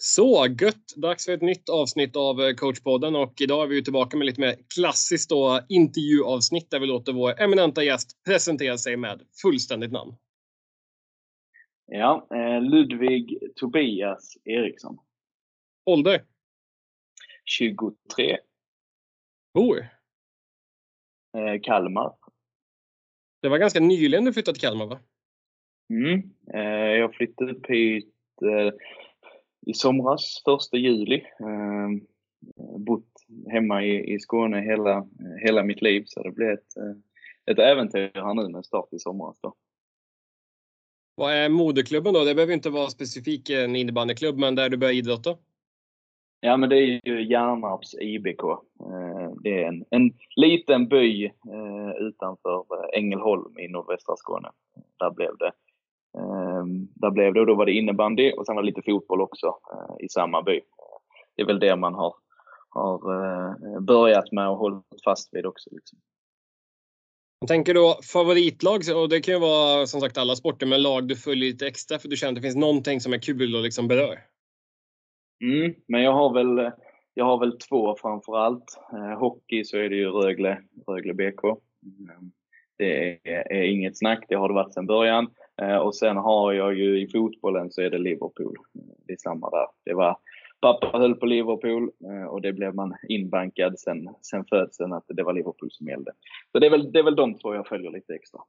Så gött! Dags för ett nytt avsnitt av eh, coachpodden och idag är vi tillbaka med lite mer klassiskt då, intervjuavsnitt där vi låter vår eminenta gäst presentera sig med fullständigt namn. Ja, eh, Ludvig Tobias Eriksson. Ålder? 23. Bor? Eh, Kalmar. Det var ganska nyligen du flyttade till Kalmar va? Mm. Jag flyttade upp hit i somras, första juli. Eh, bott hemma i, i Skåne hela, hela mitt liv så det blev ett, eh, ett äventyr här nu med start i somras. Då. Vad är moderklubben då? Det behöver inte vara specifikt en innebandyklubb, men där du börjar idrotta? Ja, men det är ju Hjärnarps IBK. Eh, det är en, en liten by eh, utanför Ängelholm i nordvästra Skåne. Där blev det Ehm, där blev det och då var det innebandy och sen var det lite fotboll också eh, i samma by. Det är väl det man har, har eh, börjat med och hållit fast vid också. Liksom. Jag tänker då favoritlag, och det kan ju vara som sagt alla sporter, men lag du följer lite extra för du känner att det finns någonting som är kul och liksom berör? Mm, men jag har väl, jag har väl två framför allt. Eh, hockey så är det ju Rögle, Rögle BK. Mm, det är, är, inget snack, det har det varit sedan början. Eh, och sen har jag ju i fotbollen så är det Liverpool. Det är samma där. Det var, pappa höll på Liverpool eh, och det blev man inbankad sen, sen födseln att det var Liverpool som gällde. Så det är väl, det är väl de två jag följer lite extra.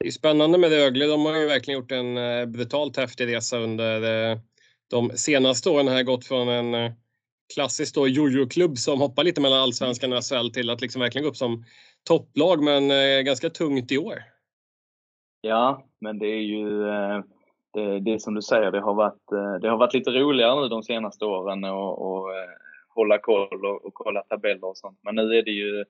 Det är spännande med Rögle. De har ju verkligen gjort en eh, brutalt häftig resa under de senaste åren. Har gått från en klassisk jojo-klubb som hoppar lite mellan allsvenskan och SHL till att liksom verkligen gå upp som topplag, men ganska tungt i år. Ja, men det är ju eh, det, det som du säger, det har varit, eh, det har varit lite roligare nu de senaste åren att eh, hålla koll och, och kolla tabeller och sånt. Men nu är det ju,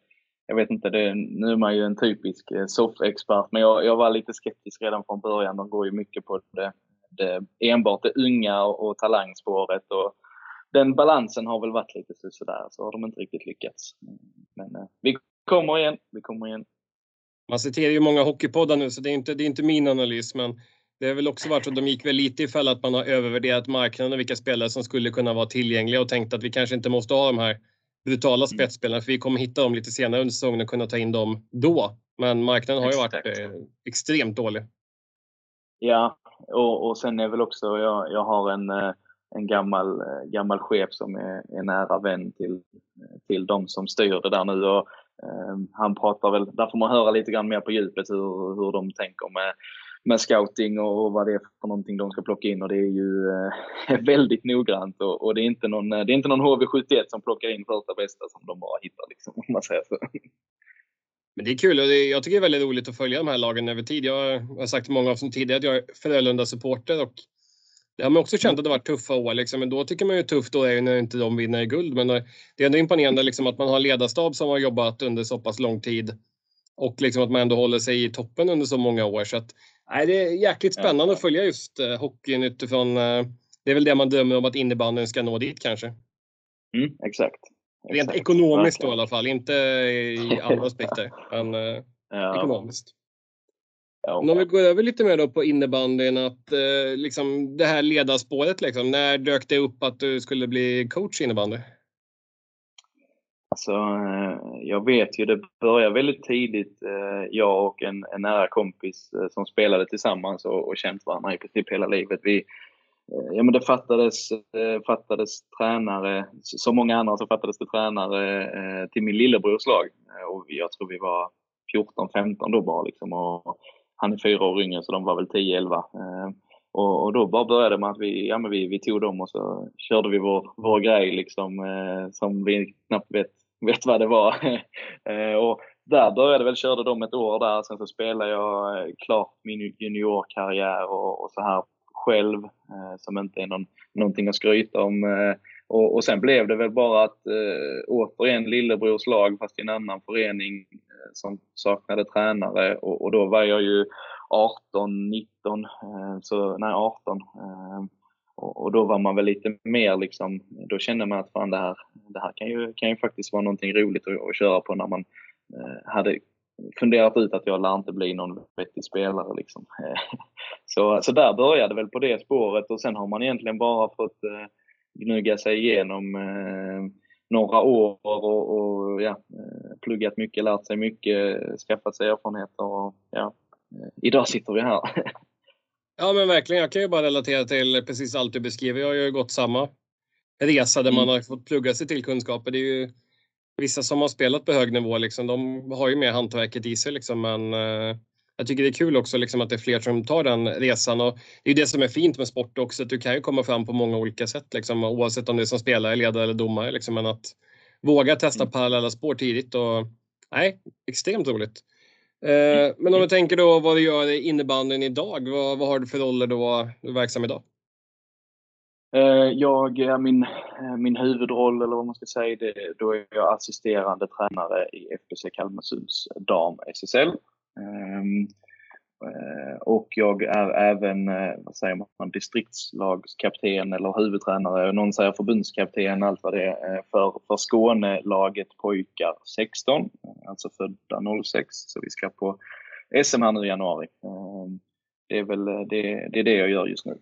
jag vet inte, det, nu är man ju en typisk soffexpert, men jag, jag var lite skeptisk redan från början. De går ju mycket på det, det enbart det unga och, och talangspåret. Och den balansen har väl varit lite sådär, så har de inte riktigt lyckats. Men vi kommer igen, vi kommer igen. Man citerar ju många hockeypoddar nu så det är inte, det är inte min analys men det har väl också varit så att de gick väl lite i fälla att man har övervärderat marknaden och vilka spelare som skulle kunna vara tillgängliga och tänkt att vi kanske inte måste ha de här brutala mm. spetsspelarna för vi kommer hitta dem lite senare under säsongen och kunna ta in dem då. Men marknaden har ju varit eh, extremt dålig. Ja, och, och sen är väl också, jag, jag har en, eh, en gammal, eh, gammal chef som är, är nära vän till, till de som styr det där nu. Och Ehm, han pratar väl, där får man höra lite grann mer på djupet hur, hur de tänker med, med scouting och vad det är för någonting de ska plocka in och det är ju eh, väldigt noggrant och, och, det, är inte någon, det är inte någon HV71 som plockar in första bästa som de bara hittar liksom, om man säger så. Men det är kul och det, jag tycker det är väldigt roligt att följa de här lagen över tid. Jag har sagt många av som tidigare att jag är Frölunda-supporter och det har man också känt att det varit tuffa år. Liksom. Men då tycker man ju tufft då är när inte de vinner guld. Men det är ändå imponerande liksom, att man har en ledarstab som har jobbat under så pass lång tid. Och liksom att man ändå håller sig i toppen under så många år. Så att, nej, det är jäkligt spännande ja. att följa just uh, hockeyn utifrån... Uh, det är väl det man drömmer om att innebandyn ska nå dit kanske. Mm, exakt. Rent exakt. ekonomiskt då i alla fall, inte i andra aspekter. Men uh, ja. ekonomiskt. Ja. Om vi går över lite mer då på innebandyn, att eh, liksom det här ledarspåret, liksom, när dök det upp att du skulle bli coach i innebandy? Alltså, eh, jag vet ju, det började väldigt tidigt. Eh, jag och en, en nära kompis eh, som spelade tillsammans och, och känt varandra i princip hela livet. Vi, ja, men det fattades, fattades tränare, som många andra så fattades det tränare till min lillebrors lag. Och jag tror vi var 14-15 då bara. Liksom, och han är fyra år yngre så de var väl 10-11. Eh, och, och, då bara började med att vi, ja, men vi, vi tog dem och så körde vi vår, vår grej liksom, eh, som vi knappt vet, vet vad det var. eh, och där började väl, körde de ett år där, sen så spelade jag eh, klart min juniorkarriär och, och så här själv, eh, som inte är någon, någonting att skryta om. Eh, och, och sen blev det väl bara att eh, återigen lillebrors lag fast i en annan förening som saknade tränare och, och, då var jag ju 18, 19, eh, så, nej 18. Eh, och, då var man väl lite mer liksom, då kände man att fan det här, det här kan ju, kan ju faktiskt vara någonting roligt att, att köra på när man eh, hade funderat ut att jag lär inte bli någon vettig spelare. Liksom. så, så där började väl på det spåret och sen har man egentligen bara fått gnugga sig igenom några år och, och ja, pluggat mycket, lärt sig mycket, skaffat sig erfarenheter och ja, idag sitter vi här. Ja men verkligen, jag kan ju bara relatera till precis allt du beskriver. Jag har ju gått samma resa där mm. man har fått plugga sig till kunskaper. Det är ju vissa som har spelat på hög nivå liksom, de har ju mer hantverket i sig liksom, men eh, jag tycker det är kul också liksom, att det är fler som tar den resan och det är det som är fint med sport också, att du kan ju komma fram på många olika sätt liksom, oavsett om det är som spelare, ledare eller domare liksom, men att våga testa mm. parallella spår tidigt och nej, extremt roligt. Eh, men om du tänker då vad du gör i innebandyn idag, vad, vad har du för roller då du är verksam idag? Eh, jag, min, eh, min huvudroll, eller vad man ska säga, det, då är jag assisterande tränare i FBC Kalmarsunds dam SSL. Ehm, eh, och jag är även, eh, vad säger man, distriktslagskapten eller huvudtränare, någon säger förbundskapten, allt vad det är, eh, för, för Skånelaget pojkar 16, alltså födda 06. Så vi ska på SM här nu i januari. Ehm, det är väl det, det, är det jag gör just nu.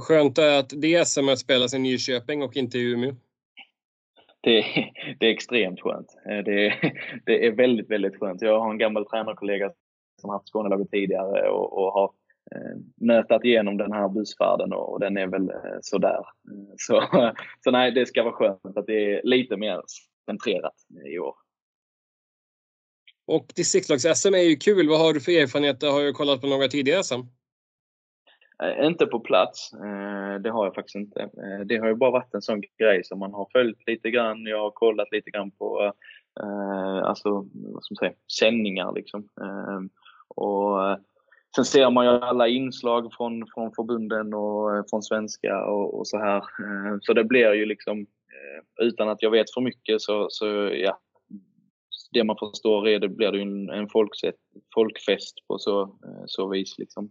Skönt är att det SM spelas i Nyköping och inte i Umeå. Det, det är extremt skönt. Eh, det, det, är väldigt, väldigt skönt. Jag har en gammal tränarkollega som haft Skånelaget tidigare och, och har eh, nötat igenom den här bussfärden och, och den är väl eh, sådär. Eh, så, så nej, det ska vara skönt att det är lite mer centrerat eh, i år. Och distriktslags-SM är ju kul. Vad har du för erfarenheter? Har du kollat på några tidigare SM? Eh, inte på plats, eh, det har jag faktiskt inte. Eh, det har ju bara varit en sån grej som man har följt lite grann. Jag har kollat lite grann på alltså, vad ska man säga, sändningar liksom. Och sen ser man ju alla inslag från, från förbunden och från svenska och, och så här. Så det blir ju liksom, utan att jag vet för mycket så, så ja, det man förstår är det blir det ju en, en folkfest på så, så vis. Liksom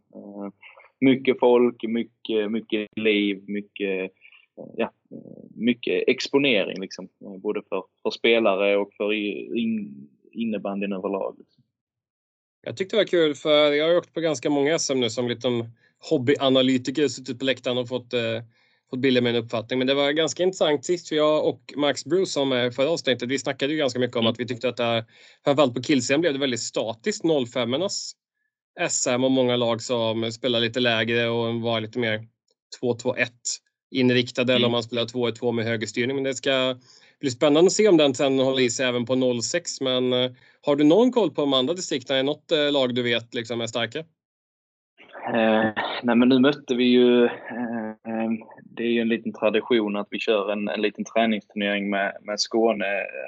mycket folk, mycket, mycket liv, mycket, ja, mycket exponering liksom. Både för, för spelare och för in, innebandyn överlag. Liksom. Jag tyckte det var kul för jag har åkt på ganska många SM nu som liten hobbyanalytiker, suttit på läktaren och fått, eh, fått bilda mig en uppfattning. Men det var ganska intressant sist för jag och Max Bruce som är förra avsnittet, vi snackade ju ganska mycket om mm. att vi tyckte att det här, framförallt på killsidan blev det väldigt statiskt 05-ornas SM och många lag som spelar lite lägre och var lite mer 2-2-1 inriktade mm. eller om man spelar 2-2 med högerstyrning. Men det ska bli spännande att se om den trenden håller i sig även på 06. Men eh, har du någon koll på de andra distrikten? Är det något eh, lag du vet liksom är starka? Eh, nej men nu mötte vi ju, eh, det är ju en liten tradition att vi kör en, en liten träningsturnering med, med Skåne,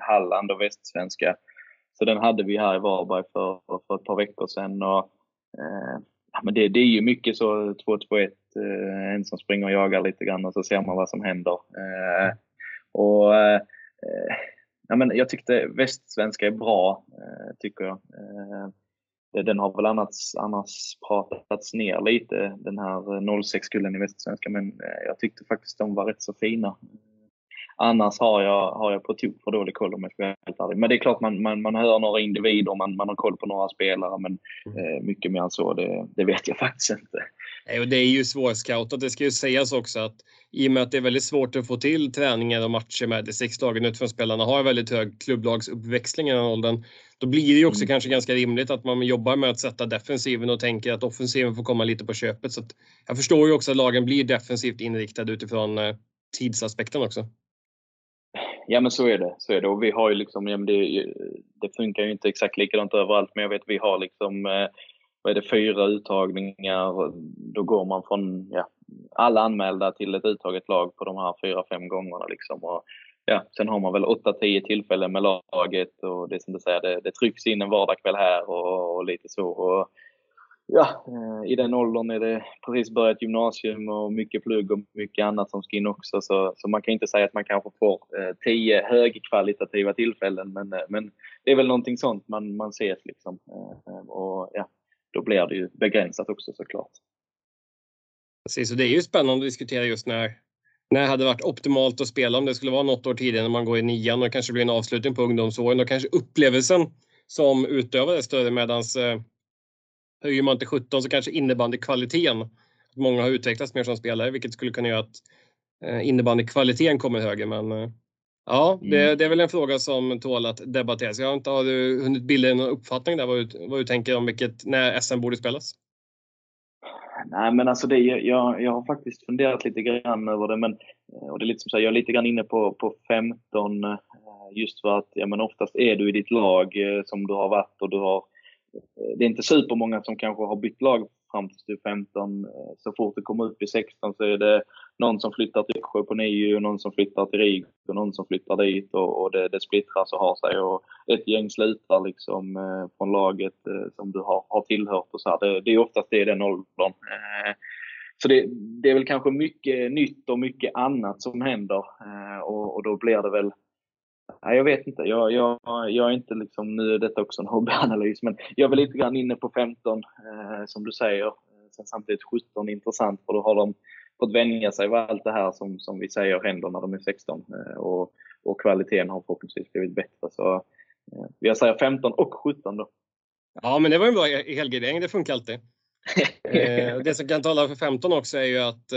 Halland och Västsvenska. Så den hade vi här i Varberg för, för ett par veckor sedan. Och Eh, Eh, men det, det är ju mycket så 2-2-1, eh, en som springer och jagar lite grann och så ser man vad som händer. Eh, och eh, ja, men Jag tyckte västsvenska är bra, eh, tycker jag. Den har väl annars, annars pratats ner lite, den här 06-kullen i västsvenska, men jag tyckte faktiskt de var rätt så fina. Annars har jag, har jag på tok för dålig koll om jag ska vara helt ärlig. Men det är klart man, man, man hör några individer, man, man har koll på några spelare men mm. eh, mycket mer än så det, det vet jag faktiskt inte. Nej, och det är ju svårscoutat. Det ska ju sägas också att i och med att det är väldigt svårt att få till träningar och matcher med distriktslagen utifrån spelarna har väldigt hög klubblagsuppväxling i den åldern. Då blir det ju också mm. kanske ganska rimligt att man jobbar med att sätta defensiven och tänker att offensiven får komma lite på köpet. Så jag förstår ju också att lagen blir defensivt inriktade utifrån eh, tidsaspekten också. Ja men så är det. Så är det. Och vi har ju liksom, ja, det, det, funkar ju inte exakt likadant överallt men jag vet vi har liksom eh, vad är det, fyra uttagningar. Då går man från ja, alla anmälda till ett uttaget lag på de här fyra, fem gångerna. Liksom. Och, ja, sen har man väl 8-10 tillfällen med laget och det som du säger, det, det trycks in en vardagskväll här och, och lite så. Och, ja, eh, i den åldern är det precis börjat gymnasium och mycket plugg och mycket annat som ska in också. Så, så man kan inte säga att man kanske får eh, tio högkvalitativa tillfällen men, eh, men det är väl någonting sånt man, man ser liksom. Eh, och ja, då blir det ju begränsat också såklart. Precis, och det är ju spännande att diskutera just när, när det hade varit optimalt att spela om det skulle vara något år tidigare när man går i nian och kanske blir en avslutning på ungdomsåren och kanske upplevelsen som utövare större medans eh, höjer man till 17 så kanske innebandykvaliteten, många har utvecklats mer som spelare vilket skulle kunna göra att eh, innebandykvaliteten kommer högre men eh, Ja, det, mm. det, är väl en fråga som tål att debatteras. Jag har inte har du hunnit bilda någon uppfattning där vad du, vad du tänker om vilket, när SM borde spelas? Nej, men alltså det, jag, jag har faktiskt funderat lite grann över det, men eh, och det är lite som så här, jag är lite grann inne på, på 15 eh, just för att ja, men oftast är du i ditt lag som du har varit och du har det är inte supermånga som kanske har bytt lag fram till typ 15. Eh, så fort du kommer upp i 16 så är det någon som flyttar till Växjö på nio, någon som flyttar till Rig och någon som flyttar dit och, och det, det splittras och har sig och ett gäng slutar liksom eh, från laget eh, som du har, har tillhört och så här. Det, det är oftast det i den åldern. Eh, så det, det, är väl kanske mycket nytt och mycket annat som händer eh, och, och, då blir det väl Nej, jag vet inte. Jag, jag, jag är inte liksom, nu är detta också en hobbyanalys, men jag är väl lite grann inne på 15 eh, som du säger. Sen samtidigt 17 intressant för då har de fått vänja sig vid allt det här som, som vi säger händer när de är 16 eh, och, och kvaliteten har förhoppningsvis blivit bättre. Så eh, jag säger 15 och 17 då. Ja, men det var en bra helgardering. Det funkar alltid. Eh, det som kan tala för 15 också är ju att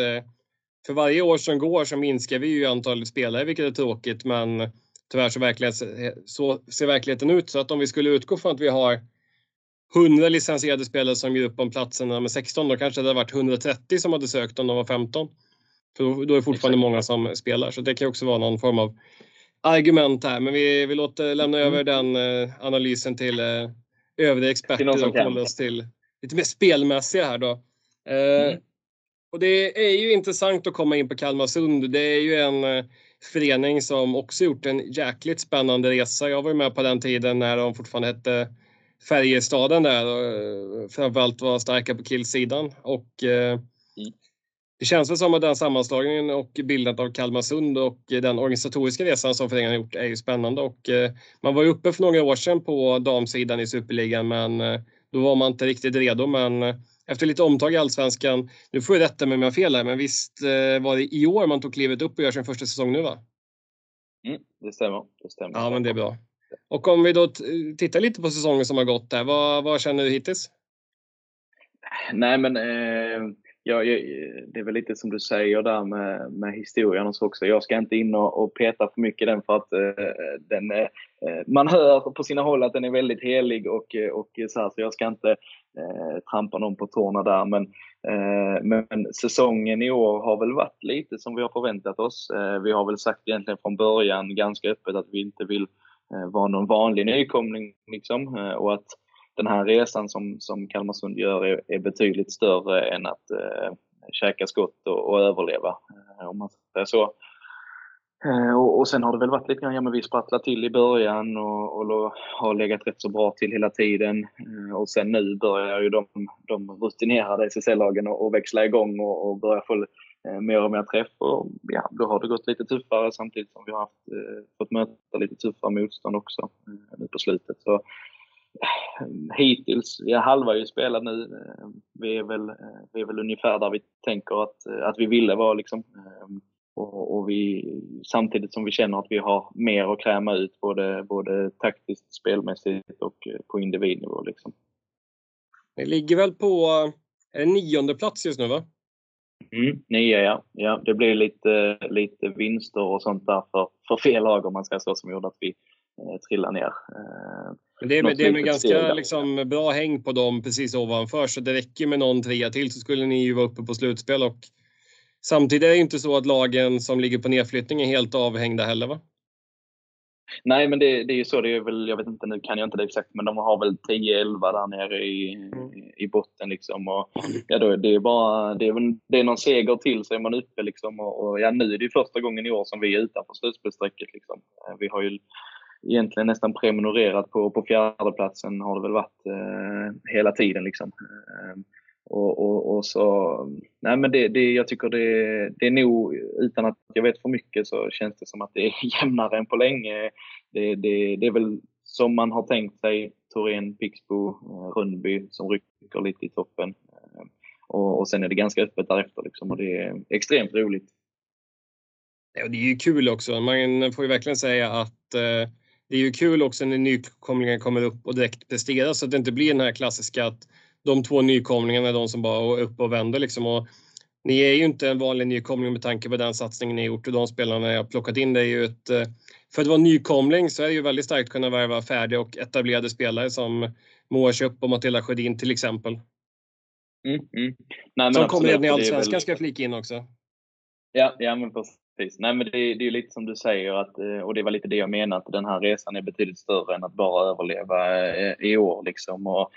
för varje år som går så minskar vi ju antalet spelare, vilket är tråkigt. Men tyvärr så, så ser verkligheten ut. Så att om vi skulle utgå från att vi har 100 licensierade spelare som ger upp om platserna med 16, då kanske det hade varit 130 som hade sökt om de var 15. För då är det fortfarande Exakt. många som spelar, så det kan också vara någon form av argument här. Men vi, vi låter lämna mm. över den eh, analysen till eh, övriga experter och hålla oss till lite mer spelmässiga här då. Eh, mm. Och det är ju intressant att komma in på Kalmarsund. Det är ju en eh, förening som också gjort en jäkligt spännande resa. Jag var med på den tiden när de fortfarande hette Färjestaden där och eh, framförallt var starka på killsidan. Och, eh, mm. Det känns väl som att den sammanslagningen och bildandet av Kalmarsund och den organisatoriska resan som föreningen har gjort är ju spännande. Och, eh, man var ju uppe för några år sedan på damsidan i Superligan men eh, då var man inte riktigt redo. Men efter lite omtag i Allsvenskan, nu får jag rätta mig om jag har fel här, men visst eh, var det i år man tog klivet upp och gör sin första säsong nu va? Mm, det stämmer. Det stämmer. Ja, men det är bra. Och om vi då tittar lite på säsongen som har gått där, vad, vad känner du hittills? Nej men eh, ja, det är väl lite som du säger där med, med historien och så också. Jag ska inte in och, och peta för mycket i den för att eh, den, eh, man hör på sina håll att den är väldigt helig och, eh, och så, här, så jag ska inte eh, trampa någon på tårna där. Men, eh, men säsongen i år har väl varit lite som vi har förväntat oss. Eh, vi har väl sagt egentligen från början ganska öppet att vi inte vill Eh, vara någon vanlig nykomling. Liksom, eh, och att den här resan som, som Kalmarsund gör är, är betydligt större än att eh, käka skott och, och överleva, eh, om man säger så. Eh, och, och, sen har det väl varit lite grann, ja men vi sprattlade till i början och, och har legat rätt så bra till hela tiden. Eh, och sen nu börjar ju de, de rutinerade SSL-lagen att växla igång och, och börja få eh, mer och mer träff och ja, då har det gått lite tuffare samtidigt som vi har haft, eh, fått möta lite tuffare motstånd också eh, nu på slutet. Så, hittills, ja, halva är ju spelat nu. Vi är, väl, vi är väl ungefär där vi tänker att, att vi ville vara. Liksom. Och, och, vi, samtidigt som vi känner att vi har mer att kräma ut både, både taktiskt, spelmässigt och på individnivå. Liksom. Vi ligger väl på nionde plats just nu va? Mm, nio ja. ja. Det blir lite, lite vinster och sånt där för, för fel lag om man ska säga så som gjorde att vi eh, trillade ner. Eh, det är med, det är med ganska liksom, bra häng på dem precis ovanför så det räcker med någon trea till så skulle ni ju vara uppe på slutspel och samtidigt är det inte så att lagen som ligger på nedflyttning är helt avhängda heller va? Nej, men det, det är ju så. Det är väl, jag vet inte, nu kan jag inte det exakt, men de har väl 10-11 där nere i, mm. i botten. Liksom. Och, ja, då, det, är bara, det, är, det är någon seger till så är man uppe. Liksom. Och, och, ja, nu är det första gången i år som vi är utanför slutspelsstrecket. Liksom. Vi har ju egentligen nästan prenumererat på, på fjärdeplatsen har det väl varit eh, hela tiden. Liksom. Eh, och, och, och, så, nej men det, det, jag tycker det, det är nog, utan att jag vet för mycket så känns det som att det är jämnare än på länge. Det, det, det är väl som man har tänkt sig, Torén, Pixbo, eh, Rönnby som rycker lite i toppen. Eh, och, och sen är det ganska öppet därefter liksom och det är extremt roligt. Ja, det är ju kul också. Man får ju verkligen säga att eh, det är ju kul också när nykomlingar kommer upp och direkt presterar så att det inte blir den här klassiska att de två nykomlingarna är de som bara är uppe och vänder liksom. Och ni är ju inte en vanlig nykomling med tanke på den satsningen ni gjort och de spelarna jag plockat in. Det är ju ett, eh, för att vara nykomling så är det ju väldigt starkt att kunna värva färdiga och etablerade spelare som Moa Köpp och Matilda Sjödin till exempel. Mm, mm. Nej, som kommer redan i Allsvenskan väl... ska jag flika in också. Ja, ja men precis. Nej, men det, det är lite som du säger, att, eh, och det var lite det jag menade, att den här resan är betydligt större än att bara överleva eh, i år. Liksom. Och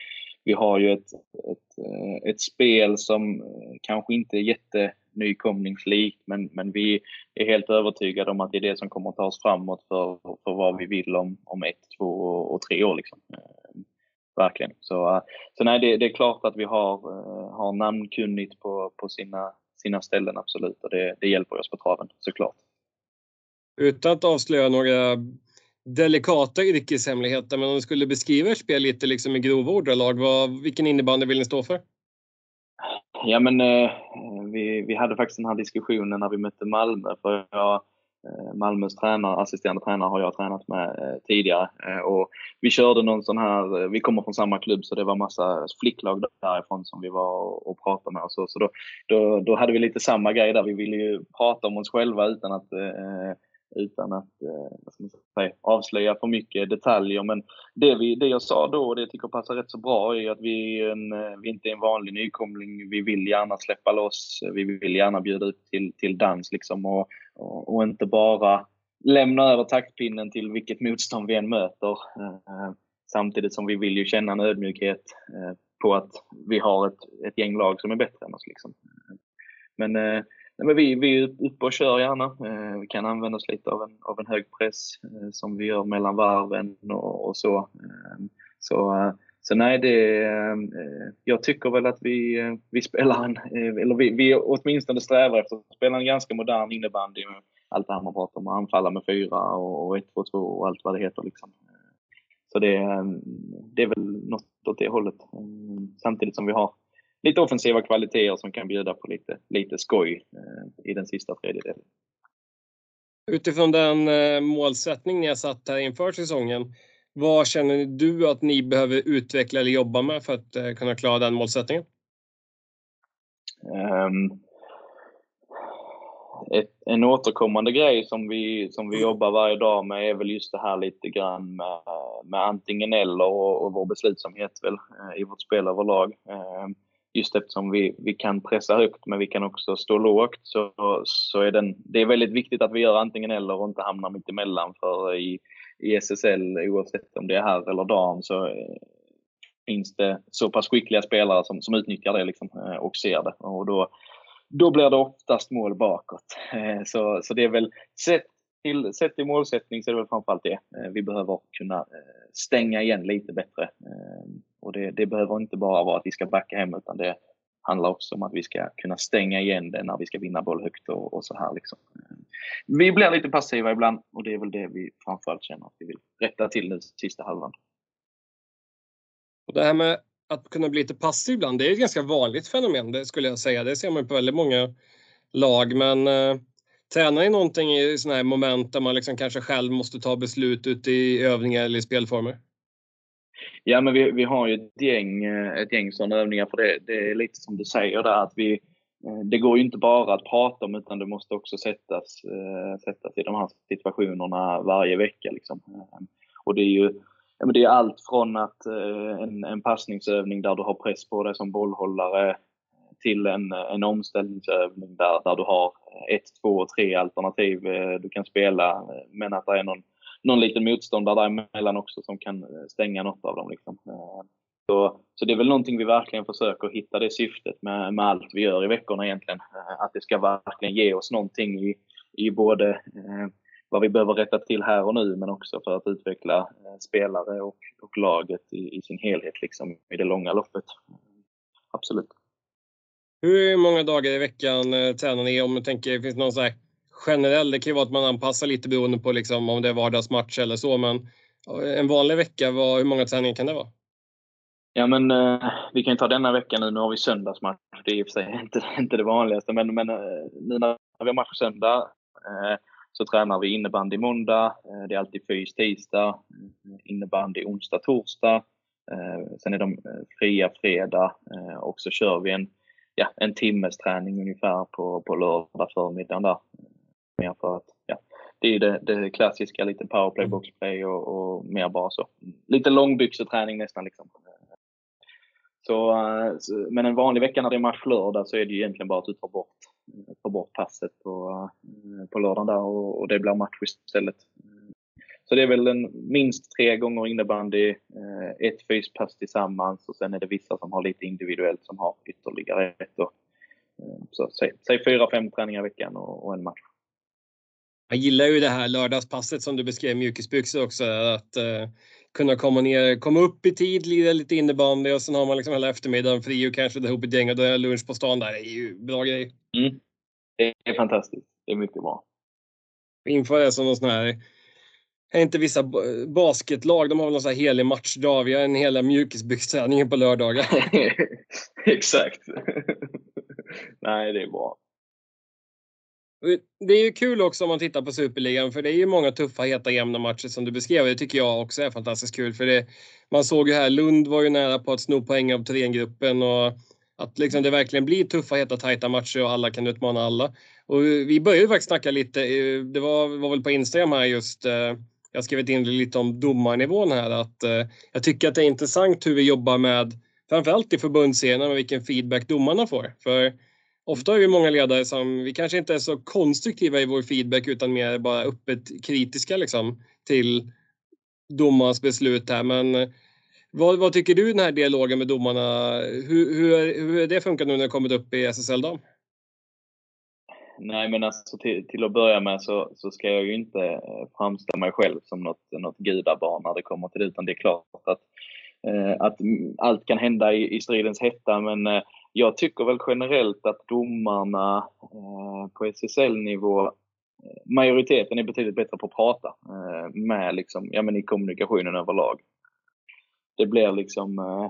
vi har ju ett, ett, eh, ett spel som kanske inte är jättenykomlingslikt, men, men vi är helt övertygade om att det är det som kommer att ta oss framåt för, för vad vi vill om, om ett, två och tre år. Liksom. Verkligen. Så, så nej, det, det, är klart att vi har, har namnkunnigt på, på sina sina ställen absolut och det, det hjälper oss på traven såklart. Utan att avslöja några delikata yrkeshemligheter, men om du skulle beskriva ert spel lite liksom i grova ordalag, vad, vilken innebandy vill ni stå för? Ja men eh, vi, vi hade faktiskt den här diskussionen när vi mötte Malmö, för jag, Eh, Malmös tränare, assisterande tränare har jag tränat med eh, tidigare. Eh, och vi körde någon sån här, vi kommer från samma klubb så det var massa flicklag därifrån som vi var och pratade med. Och så så då, då, då hade vi lite samma grej där, vi ville ju prata om oss själva utan att utan att eh, vad ska man säga, avslöja för mycket detaljer. Men det, vi, det jag sa då, och det jag tycker passar rätt så bra, är att vi, en, eh, vi inte är en vanlig nykomling. Vi vill gärna släppa loss, vi vill gärna bjuda ut till, till dans liksom. Och, och, och inte bara lämna över taktpinnen till vilket motstånd vi än möter. Eh, samtidigt som vi vill ju känna en ödmjukhet eh, på att vi har ett, ett gäng lag som är bättre än oss. Liksom. Men, eh, nej, men vi, vi är uppe och kör gärna. Eh, vi kan använda oss lite av en, av en hög press eh, som vi gör mellan varven och, och så. Eh, så så nej, det, jag tycker väl att vi, vi spelar en, eller vi, vi åtminstone strävar efter att spela en ganska modern innebandy med allt det här man pratar om, att anfalla med fyra och, ett, två, två och allt vad det heter. Liksom. Så det, det är väl något åt det hållet. Samtidigt som vi har lite offensiva kvaliteter som kan bjuda på lite, lite skoj i den sista tredjedelen. Utifrån den målsättning ni har satt här inför säsongen, vad känner du att ni behöver utveckla eller jobba med för att eh, kunna klara den målsättningen? Um, ett, en återkommande grej som vi, som vi jobbar varje dag med är väl just det här lite grann med, med antingen eller och, och vår beslutsamhet väl, eh, i vårt spel överlag. Um, just eftersom vi, vi kan pressa högt men vi kan också stå lågt så, så är den, det är väldigt viktigt att vi gör antingen eller och inte hamnar mitt emellan för i, i SSL, oavsett om det är herr eller dam, så eh, finns det så pass skickliga spelare som, som utnyttjar det liksom, eh, och ser det. Och då, då blir det oftast mål bakåt. Eh, så, så det är väl, sett till, sett till målsättning så är det väl framförallt det. Vi behöver kunna stänga igen lite bättre. Och det, det behöver inte bara vara att vi ska backa hem utan det handlar också om att vi ska kunna stänga igen det när vi ska vinna boll högt och, och så här. Liksom. Vi blir lite passiva ibland och det är väl det vi framförallt känner att vi vill rätta till nu sista halvan. Och det här med att kunna bli lite passiv ibland, det är ett ganska vanligt fenomen det skulle jag säga. Det ser man på väldigt många lag. Men eh, tränar ni någonting i sådana här moment där man liksom kanske själv måste ta beslut ute i övningar eller i spelformer? Ja, men vi, vi har ju ett gäng, eh, ett gäng sådana övningar för det. Det är lite som du säger där att vi, eh, det går ju inte bara att prata om utan det måste också sättas, eh, sättas i de här situationerna varje vecka. Liksom. Och det är ju ja, men det är allt från att en, en passningsövning där du har press på dig som bollhållare till en, en omställningsövning där, där du har ett, två, tre alternativ du kan spela men att det är någon någon liten motståndare däremellan också som kan eh, stänga något av dem. Liksom. Eh, så, så det är väl någonting vi verkligen försöker hitta det syftet med, med allt vi gör i veckorna egentligen. Eh, att det ska verkligen ge oss någonting i, i både eh, vad vi behöver rätta till här och nu men också för att utveckla eh, spelare och, och laget i, i, sin helhet liksom, i det långa loppet. Absolut. Hur många dagar i veckan eh, tränar ni? Om du tänker, finns det någon så här generell. Det kan ju vara att man anpassar lite beroende på liksom om det är vardagsmatch eller så. Men eh, en vanlig vecka, var, hur många träningar kan det vara? Ja men eh, vi kan ju ta denna vecka nu. Nu har vi söndagsmatch. Det är i och för sig inte, inte det vanligaste. Men, men eh, nu när vi har match på söndag. Eh, så tränar vi innebandy måndag, eh, det är alltid fys tisdag, innebandy onsdag, torsdag. Sen är de fria fredag och så kör vi en, ja, en timmes träning ungefär på, på lördag förmiddag där. Mer för att, ja, det är det, det klassiska, lite powerplay, boxplay och, och mer bara så. Lite långbyxeträning nästan liksom. Så, eh, men en vanlig vecka när det är match lördag så är det ju egentligen bara att du tar bort, tar bort passet på, eh, på lördagen där och, och det blir match istället. Så det är väl en, minst tre gånger innebandy, eh, ett fyspass tillsammans och sen är det vissa som har lite individuellt som har ytterligare ett. Och, så säg, säg fyra, fem träningar i veckan och, och en match. Jag gillar ju det här lördagspasset som du beskrev, mjukisbyxor också. Att uh, kunna komma ner, komma upp i tid, lira lite innebandy och sen har man liksom hela eftermiddagen fri och kanske dra ihop ett gäng och då är lunch på stan där. Det är ju bra grej. Mm. Det är fantastiskt. Det är mycket bra. Inför det som någon sån här är inte vissa basketlag, de har väl någon sån här helig matchdag. Vi har en hela mjukisbyxträningen på lördagar. Exakt. Nej, det är bra. Det är ju kul också om man tittar på Superligan för det är ju många tuffa, heta, jämna matcher som du beskrev. Det tycker jag också är fantastiskt kul för det, man såg ju här, Lund var ju nära på att sno poäng av Thorengruppen och att liksom det verkligen blir tuffa, heta, tajta matcher och alla kan utmana alla. Och vi började faktiskt snacka lite, eh, det var, var väl på Instagram här just, eh, jag har skrivit in lite om domarnivån här att eh, jag tycker att det är intressant hur vi jobbar med framförallt i förbundsscenen och vilken feedback domarna får. För Ofta har vi många ledare som, vi kanske inte är så konstruktiva i vår feedback utan mer bara öppet kritiska liksom till domarnas beslut här. Men eh, vad, vad tycker du den här dialogen med domarna, hur, hur, hur är det funkat nu när det kommit upp i SSL då? Nej men alltså till, till, att börja med så, så ska jag ju inte eh, framställa mig själv som något, något gudabarn när det kommer till det utan det är klart att, eh, att allt kan hända i, i stridens hetta men jag tycker väl generellt att domarna eh, på SSL-nivå, eh, majoriteten är betydligt bättre på att prata eh, med liksom, ja, men i kommunikationen överlag. Det blir liksom, eh,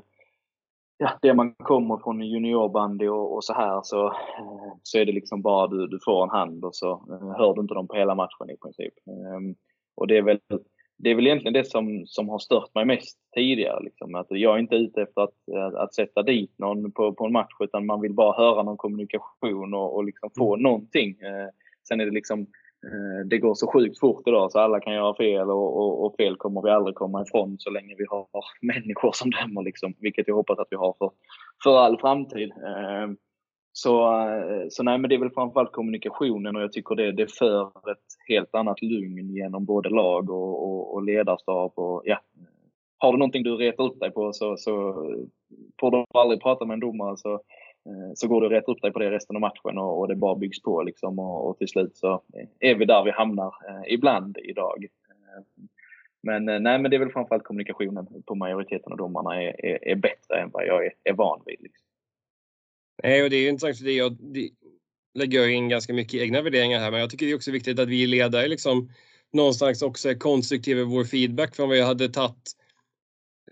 ja, det man kommer från juniorbandy och, och så här så, eh, så är det liksom bara du, du får en hand och så eh, hör du inte dem på hela matchen i princip. Ehm, och det är väl det är väl egentligen det som, som har stört mig mest tidigare. Liksom. Att jag är inte ute efter att, att, att sätta dit någon på, på en match utan man vill bara höra någon kommunikation och, och liksom få mm. någonting. Eh, sen är det liksom eh, det går så sjukt fort idag så alla kan göra fel och, och, och, fel kommer vi aldrig komma ifrån så länge vi har människor som dömer. Liksom, vilket jag hoppas att vi har för, för all framtid. Eh, så, eh, så nej, men det är väl framförallt kommunikationen och jag tycker det, det för ett helt annat lugn genom både lag och, och, och ledarstab. Och, ja. Har du någonting du retar upp dig på så, så får du aldrig prata med en domare så, eh, så går du rätt upp dig på det resten av matchen och, och det bara byggs på. Liksom, och, och, till slut så är vi där vi hamnar eh, ibland idag. Men, nej, men det är väl framförallt kommunikationen på majoriteten av domarna är, är, är bättre än vad jag är, är van vid. Liksom. Nej, och det är ju intressant för det jag det lägger jag in ganska mycket egna värderingar här, men jag tycker det är också viktigt att vi ledare liksom någonstans också är konstruktiva i vår feedback. För om vi hade tagit,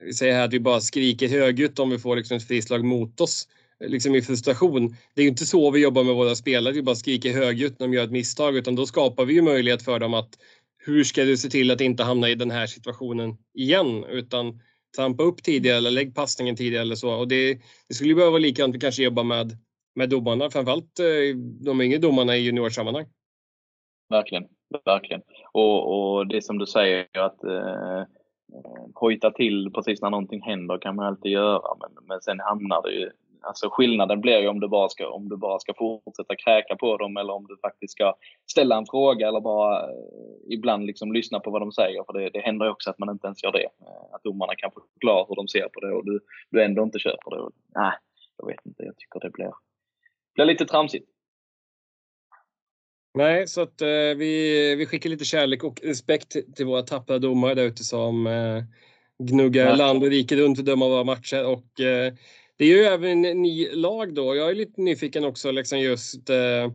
vi säger här att vi bara skriker högljutt om vi får liksom ett frislag mot oss, eh, liksom i frustration. Det är ju inte så vi jobbar med våra spelare, vi bara skriker högljutt när de gör ett misstag, utan då skapar vi ju möjlighet för dem att hur ska du se till att inte hamna i den här situationen igen? Utan trampa upp tidigare eller lägg passningen tidigare eller så. Och det, det skulle behöva vara likadant vi kanske jobbar med, med domarna, framförallt eh, de yngre domarna i juniorsammanhang. Verkligen, verkligen. Och, och det som du säger att eh, hojta till precis när någonting händer kan man alltid göra men, men sen hamnar det ju Alltså skillnaden blir ju om du, bara ska, om du bara ska fortsätta kräka på dem eller om du faktiskt ska ställa en fråga eller bara eh, ibland liksom lyssna på vad de säger. För det, det händer ju också att man inte ens gör det. Eh, att domarna kan förklara hur de ser på det och du, du ändå inte köper det. nej, jag vet inte. Jag tycker det blir, blir lite tramsigt. Nej, så att eh, vi, vi skickar lite kärlek och respekt till våra tappra domare där ute som eh, gnuggar land och rike runt och dömer våra matcher. Och, eh, det är ju även en ny lag då. Jag är lite nyfiken också liksom just eh,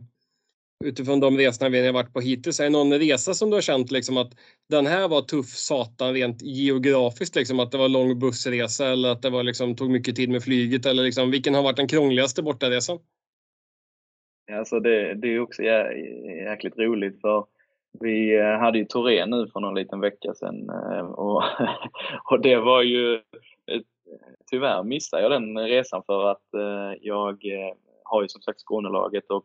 utifrån de resorna vi har varit på hittills. Är det någon resa som du har känt liksom att den här var tuff satan rent geografiskt? Liksom, att det var lång bussresa eller att det var liksom, tog mycket tid med flyget? Eller liksom, vilken har varit den krångligaste bortaresan? Alltså det, det är också jä, jäkligt roligt för vi eh, hade ju Torén nu för någon liten vecka sedan eh, och, och det var ju tyvärr missade jag den resan för att eh, jag eh, har ju som sagt Skånelaget och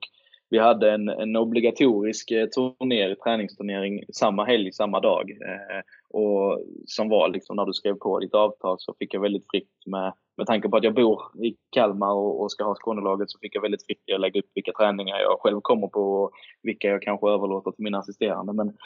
vi hade en, en obligatorisk eh, turner, träningsturnering samma helg, samma dag. Eh, och som var liksom när du skrev på ditt avtal så fick jag väldigt fritt med, med tanke på att jag bor i Kalmar och, och ska ha Skånelaget så fick jag väldigt fritt att lägga upp vilka träningar jag själv kommer på och vilka jag kanske överlåter till mina assisterande. Men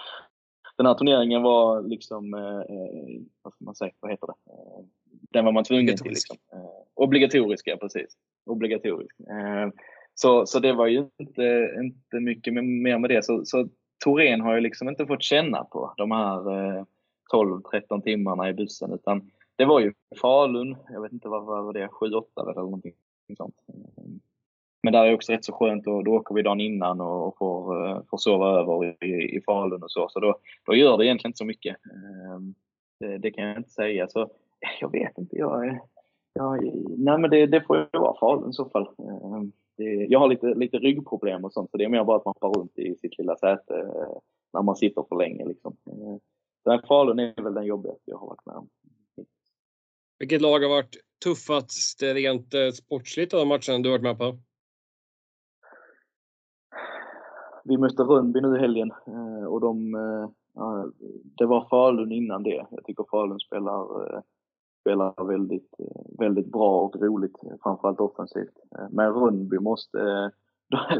den här turneringen var liksom, eh, eh vad ska man säga, vad heter det? Eh, den var man tvungen till. Liksom. Eh, obligatorisk, ja precis. Obligatorisk. Eh, så, så det var ju inte, inte mycket mer med det. Så, så Torén har ju liksom inte fått känna på de här eh, 12-13 timmarna i bussen utan det var ju Falun, jag vet inte vad, vad var det, 7-8 eller någonting sånt. Men där är också rätt så skönt och då åker vi dagen innan och får, eh, får sova över i, i Falun och så. Så då, då gör det egentligen inte så mycket. Ehm, det, det kan jag inte säga. Så eh, jag vet inte, jag, eh, jag, nej men det, det får ju vara Falun i så fall. Ehm, det, jag har lite, lite ryggproblem och sånt, så det är mer bara att man far runt i sitt lilla säte när man sitter för länge. Liksom. Ehm, den Falun är väl den jobbigaste jag har varit med om. Vilket lag har varit tuffast rent sportsligt av de matcherna du varit med på? Vi mötte Rönnby nu i helgen eh, och de, eh, det var Falun innan det. Jag tycker Falun spelar eh, spelar väldigt, väldigt bra och roligt, framförallt offensivt. Men Rönnby måste,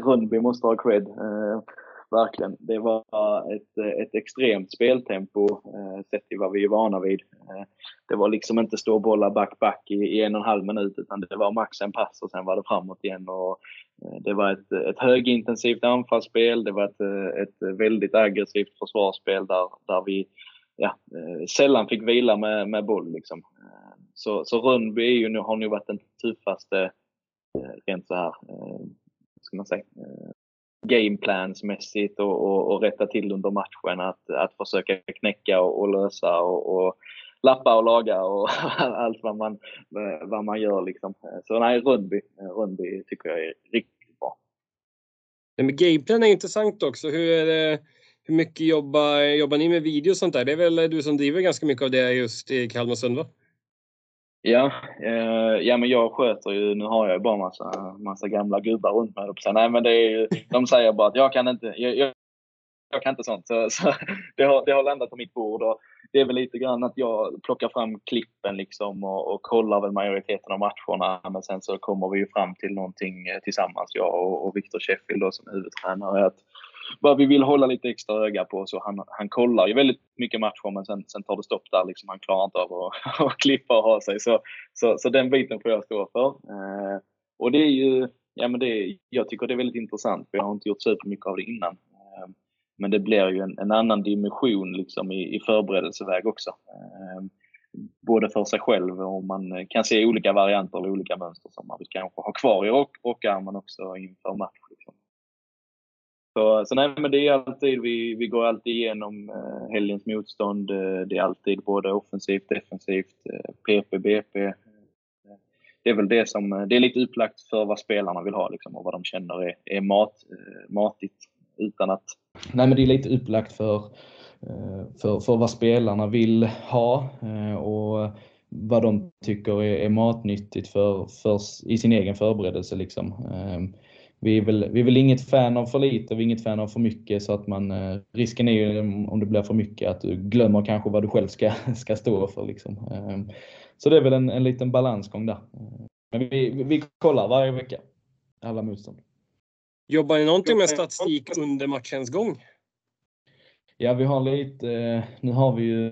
Rönnby måste ha cred, eh, verkligen. Det var ett, ett extremt speltempo eh, sett till vad vi är vana vid. Eh, det var liksom inte stå och bolla back-back i, i en och en halv minut utan det var max en pass och sen var det framåt igen. Och, eh, det var ett, ett högintensivt anfallsspel, det var ett, ett väldigt aggressivt försvarsspel där, där vi ja, sällan fick vila med, med boll. Liksom. Så, så Rönnby är ju, har nu varit den tuffaste, rent så här, ska man säga, gameplansmässigt och, och, och rätta till under matchen. Att, att försöka knäcka och, och lösa och, och, lappa och laga och allt vad man, vad man gör. Liksom. Så nej, Rönnby, Rönnby tycker jag är riktigt bra. Men gameplan är intressant också. Hur är det? Hur mycket jobbar, jobbar ni med video och sånt där? Det är väl du som driver ganska mycket av det just i Kalmarsund va? Ja, eh, ja men jag sköter ju, nu har jag ju bara massa, massa gamla gubbar runt mig. Nej men det är, de säger bara att jag kan inte, jag, jag, jag kan inte sånt. Så, så det, har, det har landat på mitt bord. Och det är väl lite grann att jag plockar fram klippen liksom och, och kollar väl majoriteten av matcherna. Men sen så kommer vi ju fram till någonting eh, tillsammans, jag och, och Victor Sheffield då, som huvudtränare. Att vad vi vill hålla lite extra öga på. Så han, han kollar ju väldigt mycket matcher men sen, sen tar det stopp där. Liksom. Han klarar inte av att, att klippa och ha sig. Så, så, så den biten får jag stå för. Eh, och det är ju, ja men det, jag tycker det är väldigt intressant för jag har inte gjort supermycket av det innan. Eh, men det blir ju en, en annan dimension liksom i, i förberedelseväg också. Eh, både för sig själv och man kan se olika varianter eller olika mönster som man vill kanske ha kvar i rock, rockarmen också inför match. Liksom. Så, så nej, men det är alltid, vi, vi går alltid igenom eh, helgens motstånd. Eh, det är alltid både offensivt, defensivt, eh, PP, BP. Det är väl det som, eh, det är lite upplagt för vad spelarna vill ha liksom, och vad de känner är, är mat, eh, matigt. Utan att... Nej men det är lite upplagt för, eh, för, för vad spelarna vill ha och vad de tycker är, är matnyttigt för, för, i sin egen förberedelse. Liksom ehm, vi är, väl, vi är väl inget fan av för lite och vi är inget fan av för mycket så att man, eh, risken är ju om det blir för mycket att du glömmer kanske vad du själv ska, ska stå för. Liksom. Ehm, så det är väl en, en liten balansgång där. Men vi, vi kollar varje vecka, alla motstånd. Jobbar ni någonting med statistik under matchens gång? Ja, vi har lite, nu har vi ju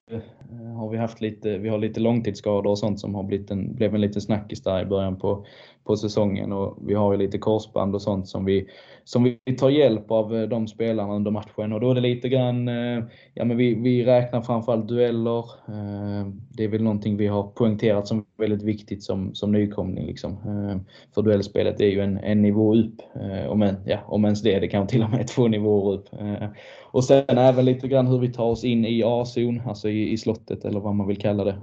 har vi haft lite, vi har lite långtidsskador och sånt som har blivit en, blev en liten snackis där i början på, på säsongen och vi har ju lite korsband och sånt som vi, som vi tar hjälp av eh, de spelarna under matchen och då är det lite grann, eh, ja men vi, vi räknar framförallt dueller. Eh, det är väl någonting vi har poängterat som väldigt viktigt som, som nykomling liksom. För duellspelet är ju en, en nivå upp, om, en, ja, om ens det, det kan till och med två nivåer upp. och sen även lite grann hur vi tar oss in i A-zon, alltså i, i slottet eller vad man vill kalla det.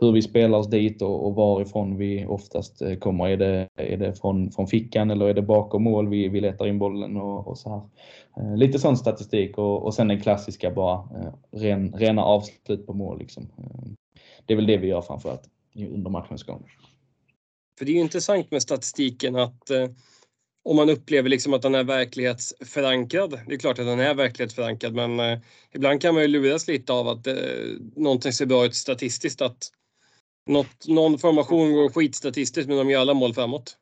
Hur vi spelar oss dit och, och varifrån vi oftast kommer. Är det, är det från, från fickan eller är det bakom mål vi, vi letar in bollen och, och så här. Eh, lite sån statistik och, och sen den klassiska bara eh, ren, rena avslut på mål. Liksom. Eh, det är väl det vi gör framförallt under matchens gång. För det är ju intressant med statistiken att eh, om man upplever liksom att den är verklighetsförankrad. Det är klart att den är verklighetsförankrad men eh, ibland kan man ju luras lite av att eh, någonting ser bra ut statistiskt. Att något, någon formation går skitstatistiskt men de gör alla mål framåt.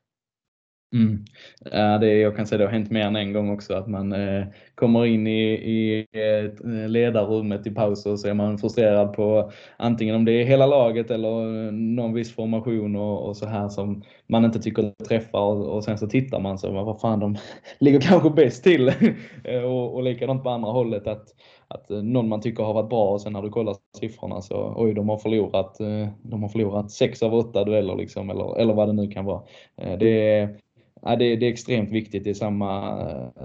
Mm. Ja, det, jag kan säga det har hänt mer än en gång också att man eh, kommer in i, i eh, ledarrummet i paus och så är man frustrerad på antingen om det är hela laget eller någon viss formation och, och så här som man inte tycker träffar och, och sen så tittar man så vad fan de ligger kanske bäst till och, och likadant på andra hållet att att eh, någon man tycker har varit bra och sen när du kollar siffrorna så oj, de har förlorat, eh, de har förlorat sex av åtta dueller liksom, eller, eller vad det nu kan vara. Eh, det är, ja, det, det, är extremt viktigt. Det är samma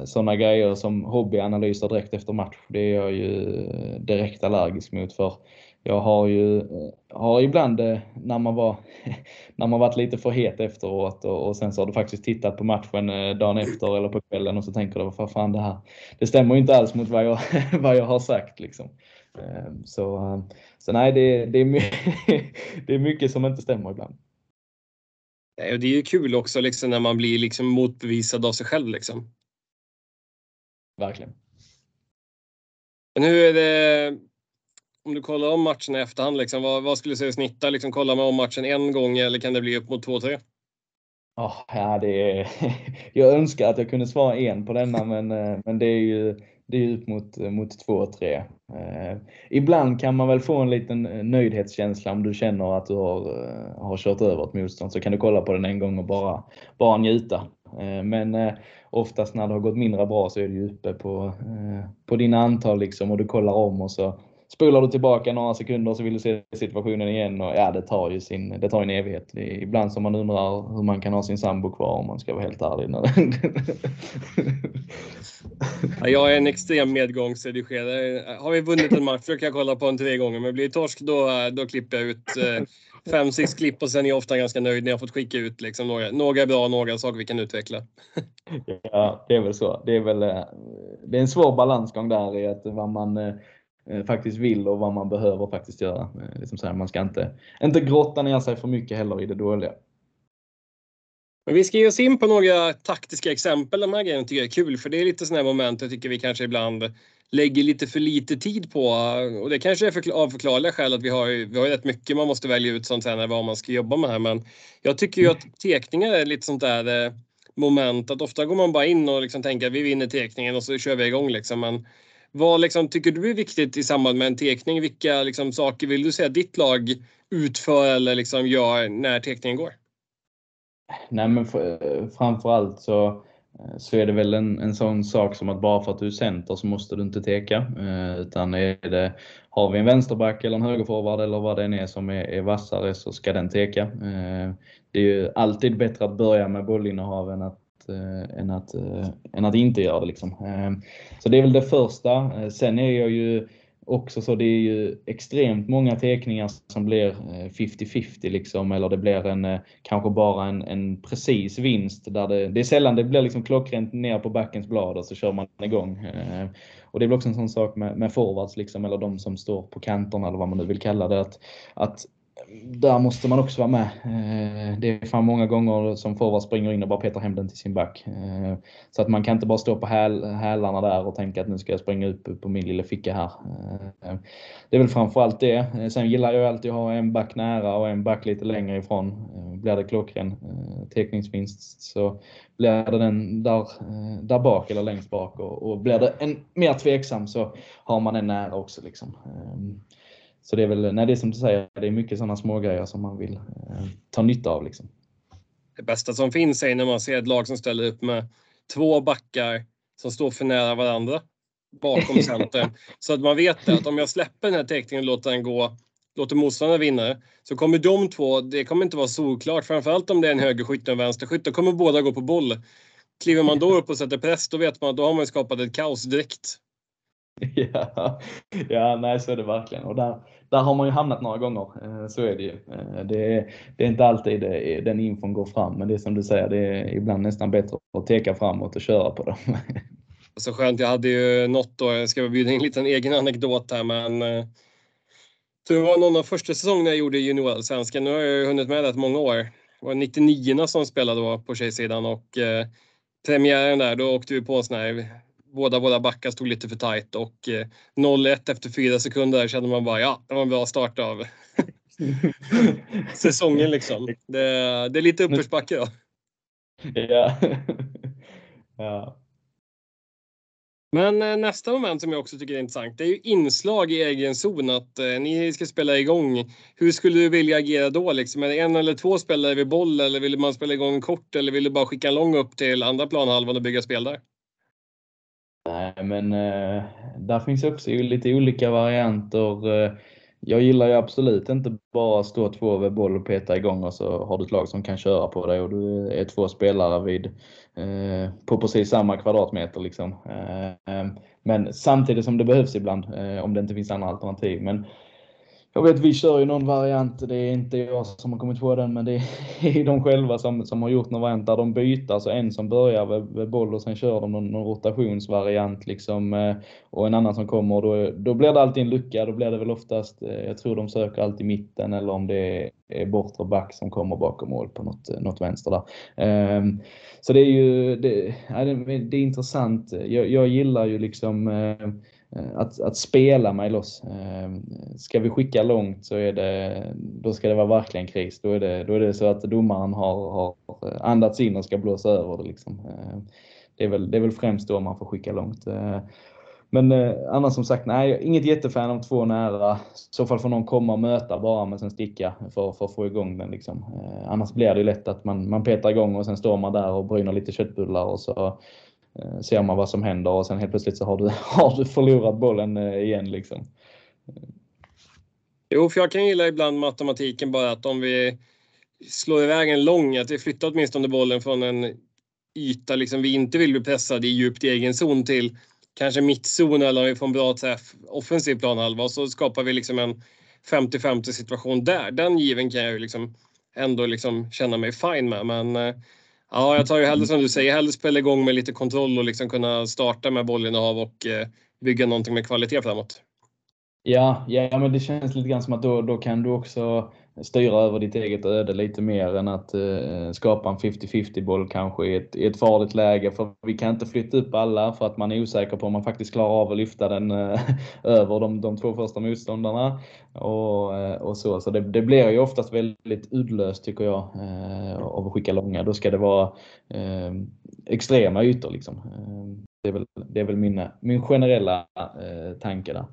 sådana grejer som hobbyanalyser direkt efter match. Det är jag ju direkt allergisk mot för jag har ju eh, har ibland eh, när man var när man varit lite för het efteråt och, och sen så har du faktiskt tittat på matchen dagen efter eller på kvällen och så tänker du vad fan det här det stämmer ju inte alls mot vad jag, vad jag har sagt liksom. Så, så nej, det, det, är mycket, det är mycket som inte stämmer ibland. Det är ju kul också liksom, när man blir liksom motbevisad av sig själv. Liksom. Verkligen. Men hur är det om du kollar om matchen i efterhand? Liksom, vad, vad skulle du säga snitta? Liksom, kollar man om matchen en gång eller kan det bli upp mot två, tre? Oh, ja, det är, jag önskar att jag kunde svara en på denna men, eh, men det är ju det är ut mot, mot 2-3. Eh, ibland kan man väl få en liten nöjdhetskänsla om du känner att du har, eh, har kört över ett motstånd. Så kan du kolla på den en gång och bara, bara njuta. Eh, men eh, oftast när det har gått mindre bra så är du uppe på, eh, på dina antal liksom och du kollar om och så spolar du tillbaka några sekunder så vill du se situationen igen och ja, det tar ju sin, det tar en evighet. Ibland som man undrar hur man kan ha sin sambo kvar om man ska vara helt ärlig. ja, jag är en extrem medgångsredigerare. Har vi vunnit en match försöker jag kolla på den tre gånger, men blir det torsk då, då klipper jag ut eh, fem, sex klipp och sen är jag ofta ganska nöjd när jag fått skicka ut liksom några, några bra, några saker vi kan utveckla. ja, det är väl så. Det är väl eh, det är en svår balansgång där i att vad man Eh, Eh, faktiskt vill och vad man behöver faktiskt göra. Eh, liksom så här, man ska inte, inte grotta ner sig för mycket heller i det dåliga. Men vi ska ge oss in på några taktiska exempel. De här grejerna tycker jag är kul för det är lite sådana moment jag tycker vi kanske ibland lägger lite för lite tid på. Och det kanske är av förklarliga skäl att vi har, vi har rätt mycket man måste välja ut sånt här vad man ska jobba med här. Men jag tycker ju att tekningar är lite sånt där eh, moment att ofta går man bara in och liksom tänker att vi vinner tekningen och så kör vi igång liksom. Men vad liksom, tycker du är viktigt i samband med en tekning? Vilka liksom, saker vill du säga ditt lag utför eller liksom, gör när tekningen går? Nej, men framförallt så, så är det väl en, en sån sak som att bara för att du är center så måste du inte teka. Eh, utan är det, har vi en vänsterback eller en högerforward eller vad det än är som är, är vassare så ska den teka. Eh, det är ju alltid bättre att börja med bollinnehav än att Eh, än, att, eh, än att inte göra det. Liksom. Ehm, så det är väl det första. Eh, sen är jag ju också så det är ju extremt många teckningar som blir 50-50 liksom, eller det blir en, kanske bara en, en precis vinst. Där det, det är sällan det blir liksom klockrent ner på backens blad och så kör man igång. Ehm, och det är väl också en sån sak med, med forwards liksom, eller de som står på kanterna eller vad man nu vill kalla det. Att, att där måste man också vara med. Eh, det är fan många gånger som forward springer in och bara petar hem den till sin back. Eh, så att man kan inte bara stå på häl, hälarna där och tänka att nu ska jag springa upp på min lilla ficka här. Eh, det är väl framförallt det. Sen gillar jag alltid att ha en back nära och en back lite längre ifrån. Blir det klockren teckningsvinst så blir det den där, där bak eller längst bak och, och blir det en mer tveksam så har man en nära också. Liksom. Så det är väl, nej det är som du säger, det är mycket sådana små grejer som man vill eh, ta nytta av. Liksom. Det bästa som finns är när man ser ett lag som ställer upp med två backar som står för nära varandra bakom centern. så att man vet att om jag släpper den här teckningen och låter den gå, låter motståndaren vinna, så kommer de två, det kommer inte vara solklart, framförallt om det är en högerskytt och en vänsterskytt, då kommer båda gå på boll. Kliver man då upp och sätter press, då vet man att då har man skapat ett kaos direkt. ja, ja, nej så är det verkligen. Och där, där har man ju hamnat några gånger. Eh, så är det ju. Eh, det är, det är inte alltid det, den infon går fram, men det är som du säger, det är ibland nästan bättre att teka framåt och köra på dem. Så alltså, skönt, jag hade ju något då, jag ska bjuda in en liten egen anekdot här men eh, det var någon av första säsongerna jag gjorde i juniorallsvenskan. Nu har jag ju hunnit med det många år. Det var 99 som spelade då på tjejsidan och eh, premiären där då åkte vi på en sån här båda våra backar stod lite för tajt och eh, 0-1 efter fyra sekunder kände man bara ja, det var en bra start av säsongen liksom. Det, det är lite uppförsbacke då. Ja. ja. Men eh, nästa moment som jag också tycker är intressant, det är ju inslag i egen zon. Att eh, ni ska spela igång. Hur skulle du vilja agera då? Liksom? Är det en eller två spelare vid boll eller vill man spela igång kort eller vill du bara skicka en lång upp till andra planhalvan och bygga spel där? Nej, men eh, där finns också lite olika varianter. Eh, jag gillar ju absolut inte bara stå två vid boll och peta igång och så har du ett lag som kan köra på dig och du är två spelare vid, eh, på precis samma kvadratmeter. Liksom. Eh, eh men samtidigt som det behövs ibland eh, om det inte finns andra alternativ. Men jag vet, vi kör ju någon variant, det är inte jag som har kommit på den, men det är de själva som, som har gjort någon variant där de byter, alltså en som börjar med, med boll och sen kör de någon, någon rotationsvariant liksom, eh, och en annan som kommer och då, då blir det alltid en lucka, då blir det väl oftast, eh, jag tror de söker alltid mitten eller om det är bortre back som kommer bakom mål på något, något vänster där. Ehm, så det är ju, det, det är intressant. Jag, jag gillar ju liksom eh, Eh, att, att spela mig loss. Eh, ska vi skicka långt så är det, då ska det vara verkligen kris. Då är det, då är det så att domaren har, har eh, andats in och ska blåsa över det. Liksom. Det, är väl, det är väl främst då man får skicka långt. Men annars som sagt, nej, inget jättefan av två nära. I så fall får någon komma och möta bara men sen sticka för, för att få igång den. Liksom. Annars blir det lätt att man, man petar igång och sen står man där och bryner lite köttbullar och så Eh, ser man vad som händer och sen helt plötsligt så har du, har du förlorat bollen eh, igen. Liksom. Jo, för jag kan gilla ibland matematiken bara att om vi slår iväg en lång, att vi flyttar åtminstone bollen från en yta liksom vi inte vill bli pressade i djupt i egen zon till kanske mittzon eller om vi får en bra träff offensiv planhalva och så skapar vi liksom en 50-50 situation där. Den given kan jag ju liksom ändå liksom känna mig fine med men eh, Ja, jag tar ju hellre som du säger, hellre spela igång med lite kontroll och liksom kunna starta med bollinnehav och eh, bygga någonting med kvalitet framåt. Ja, ja, men det känns lite grann som att då, då kan du också styra över ditt eget öde lite mer än att eh, skapa en 50-50 boll kanske i ett, i ett farligt läge. För vi kan inte flytta upp alla för att man är osäker på om man faktiskt klarar av att lyfta den eh, över de, de två första motståndarna. Och, eh, och så så det, det, blir ju oftast väldigt uddlöst tycker jag eh, av att skicka långa. Då ska det vara eh, extrema ytor liksom. Eh, det är väl, det är väl min, min generella eh, tanke där.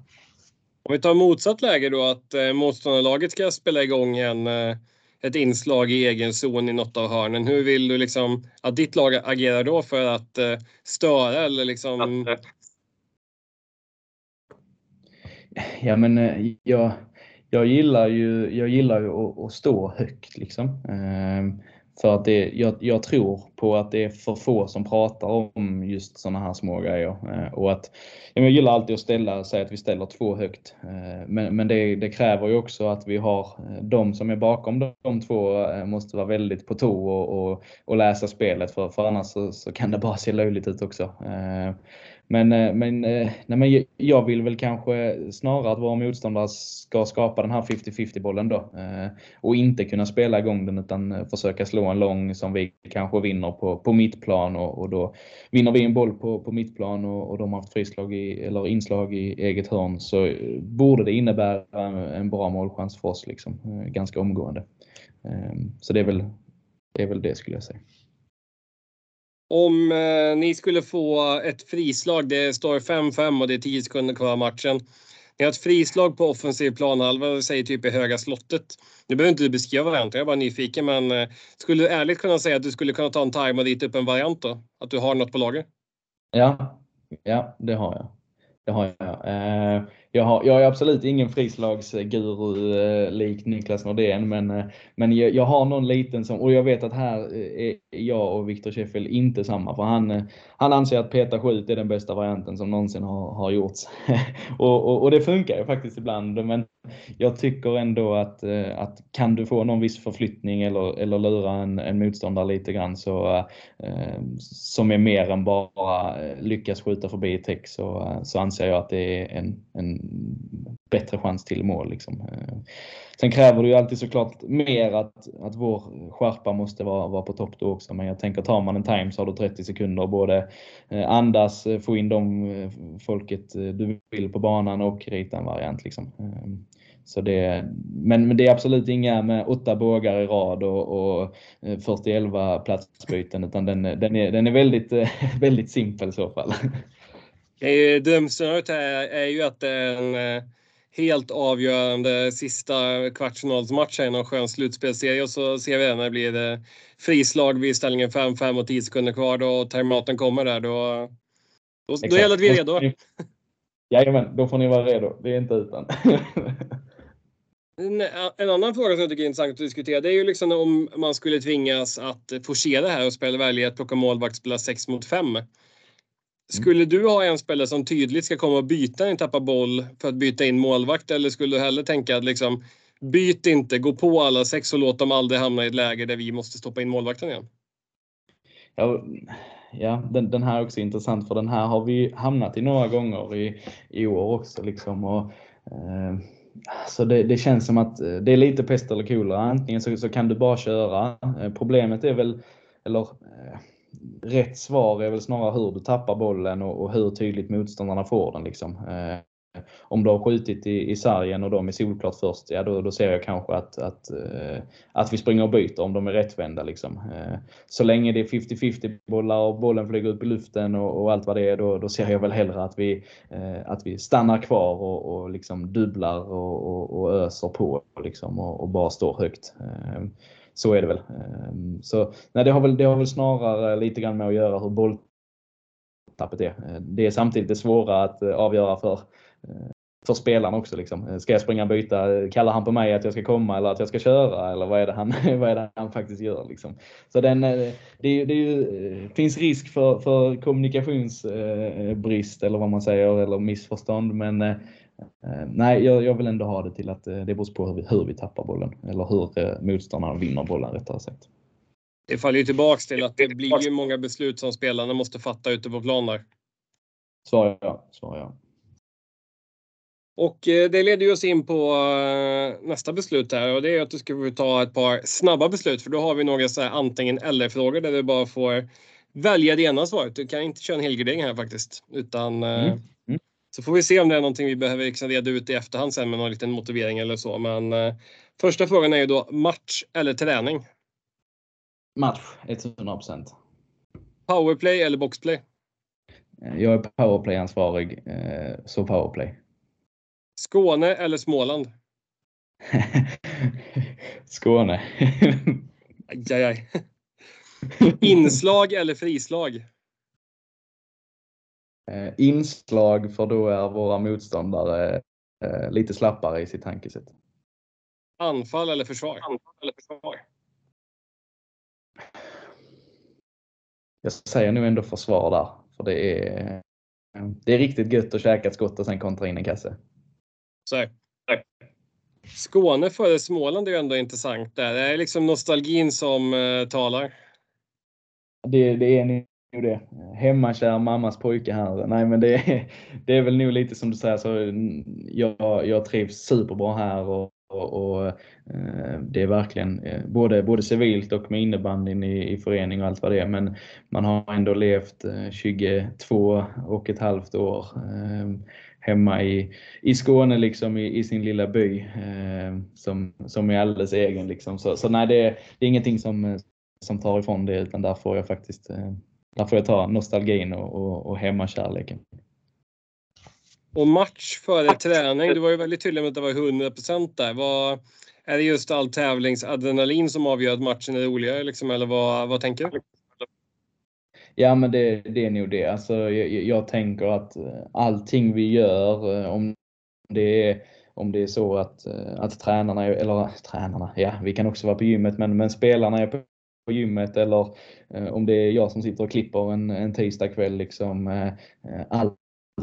Om vi tar motsatt läge då att eh, motståndarlaget ska spela igång en, eh, ett inslag i egen zon i något av hörnen. Hur vill du liksom att ditt lag agerar då för att eh, störa eller liksom? Ja men eh, jag, jag gillar ju, jag gillar ju att, att stå högt liksom. Eh, för att det, jag, jag, tror på att det är för få som pratar om just sådana här små grejer. Eh, och att, jag gillar alltid att ställa, säga att vi ställer två högt. Eh, men, men det, det, kräver ju också att vi har eh, de som är bakom de två måste vara väldigt på tå och, och, och läsa spelet för, för annars så, så, kan det bara se löjligt ut också. Men, eh, men, eh, nej, men jag vill väl kanske snarare att våra motståndare ska skapa den här 50-50 bollen då. Eh, och inte kunna spela igång den utan försöka slå en lång som vi kanske vinner på, på mittplan och, och då vinner vi en boll på, på mittplan och, och de har haft frislag i, eller inslag i eget hörn så borde det innebära en bra målchans för oss liksom, ganska omgående. Ehm, så det är väl det, är väl det skulle jag säga. Om eh, ni skulle få ett frislag, det står 5-5 och det är 10 sekunder kvar av matchen. Ni har ett frislag på offensiv planhalva, säger typ i höga slottet. Nu behöver inte du beskriva varianten, jag är bara nyfiken. Men eh, skulle du ärligt kunna säga att du skulle kunna ta en time och dit upp en variant då? Att du har något på lager? Ja, ja det har jag. Det har jag. Eh, jag, har, jag är absolut ingen frislagsguru eh, lik Niklas Nordén, men, eh, men jag, jag, har någon liten som, och jag vet att här eh, är jag och Viktor Scheffel inte samma, för han, eh, han anser att peta skjut är den bästa varianten som någonsin har, har gjorts. och, och, och, det funkar ju faktiskt ibland, men jag tycker ändå att, eh, att kan du få någon viss förflyttning eller, eller lura en, en motståndare lite grann så, eh, som är mer än bara eh, lyckas skjuta förbi ett täck så, eh, så anser jag att det är en, en bättre chans till mål. Liksom. Eh, sen kräver det ju alltid såklart mer att, att vår skärpa måste vara, vara på topp då också. Men jag tänker tar man en time så har du 30 sekunder både eh, andas, eh, få in de folket du vill på banan och rita en variant. Liksom. Så det, men, men det är absolut inga med åtta bågar i rad och, och 40 platsbyten utan den, den, är, den är väldigt, väldigt simpel i så fall. Drömscenariot här är ju att det är en helt avgörande sista kvartsfinalsmatch i en skön slutspelserie och så ser vi det när det blir frislag vid ställningen 5-5 och 10 sekunder kvar då och timeouten kommer där. Då, då, då gäller det att vi är redo. Jajamän, då får ni vara redo. Det är inte utan. En, en, annan fråga som jag tycker är intressant att diskutera det är ju liksom om man skulle tvingas att forcera det här och spela välja att plocka målvakt spela 6 mot 5. Skulle du ha en spelare som tydligt ska komma och byta när ni tappar boll för att byta in målvakt eller skulle du hellre tänka att liksom byt inte, gå på alla sex och låt dem aldrig hamna i ett läge där vi måste stoppa in målvakten igen? Ja, ja den, den här är också intressant för den här har vi hamnat i några gånger i, i år också. Liksom, och, eh, så det, det, känns som att eh, det är lite pest eller kolera. Antingen så, så kan du bara köra. Eh, problemet är väl, eller eh, rätt svar är väl snarare hur du tappar bollen och, och hur tydligt motståndarna får den. Liksom. Eh, om du har skjutit i, i sargen och de är solklart först, ja då, då ser jag kanske att, att, eh, att vi springer och byter om de är rättvända. Liksom. Eh, så länge det är 50-50 bollar och bollen flyger upp i luften och, och, allt vad det är, då, då ser jag väl hellre att vi, eh, att vi stannar kvar och, och liksom dubblar och, och, och öser på liksom, och, och bara står högt. Eh, så är det väl. Ehm, så, nej, det, har väl, det har väl snarare lite grann med att göra hur bolltappet är. Ehm, det är samtidigt det svåra att eh, avgöra för, ehm, för spelarna också. Liksom. Ska jag springa och byta? Kallar han på mig att jag ska komma eller att jag ska köra? Eller vad är det han, vad är det han faktiskt gör? Liksom. Så den, det, det, det finns risk för, för kommunikationsbrist eller vad man säger, eller missförstånd. Men Eh, nej, jag, jag, vill ändå ha det till att eh, det beror på hur vi, hur vi tappar bollen. Eller hur eh, motståndaren vinner bollen rättare sagt. Det faller ju tillbaks till att det blir ju många beslut som spelarna måste fatta ute på plan där. Svarar jag. Svarar jag. Och det leder oss in på nästa beslut här och det är att du ska ta ett par snabba beslut för då har vi några så här antingen eller frågor där du bara får välja det ena svaret. Du kan inte köra en helgardering här faktiskt utan mm. Så får vi se om det är någonting vi behöver liksom reda ut i efterhand sen med någon liten motivering eller så. Men eh, första frågan är ju då match eller träning? Match, 100 Powerplay eller boxplay? Eh, jag är powerplay-ansvarig, eh, så powerplay. Skåne eller Småland? Skåne. aj, aj, aj. Inslag eller frislag? Eh, inslag för då är våra motståndare eh, lite slappare i sitt tankesätt. Anfall eller försvar? Anfall eller försvar? Jag säger nog ändå försvar där. För det är, det är riktigt gött att käka ett skott och sen kontra in en kasse. Så här. Skåne före Småland är ju ändå intressant. Där. Det är liksom nostalgin som uh, talar. Det, det är nog det. Hemmakär mammas pojke här. Nej men det är, det är väl nog lite som du säger, så mm, jag, jag trivs superbra här och, och, och eh, det är verkligen eh, både, både civilt och med innebandyn i, i förening och allt vad det är. Men man har ändå levt 22 och ett halvt år ehm, hemma i, i Skåne liksom i, i sin lilla by eh, som, som är alldeles egen. Liksom. Så, så nej, det, det är ingenting som, som tar ifrån det utan där får jag faktiskt eh, där får jag ta nostalgin och, och, och hemmakärleken. Och match före träning, du var ju väldigt tydlig med att det var 100% där. Vad, är det just all tävlingsadrenalin som avgör att matchen är roligare liksom, eller vad, vad tänker du? Ja men det, det är nog det. Alltså, jag, jag, tänker att eh, allting vi gör, eh, om det är om det är så att, eh, att tränarna, eller tränarna, ja vi kan också vara på gymmet, men, men spelarna är på, på gymmet eller om det är jag som sitter och klipper en, en tisdagkväll. Liksom, allt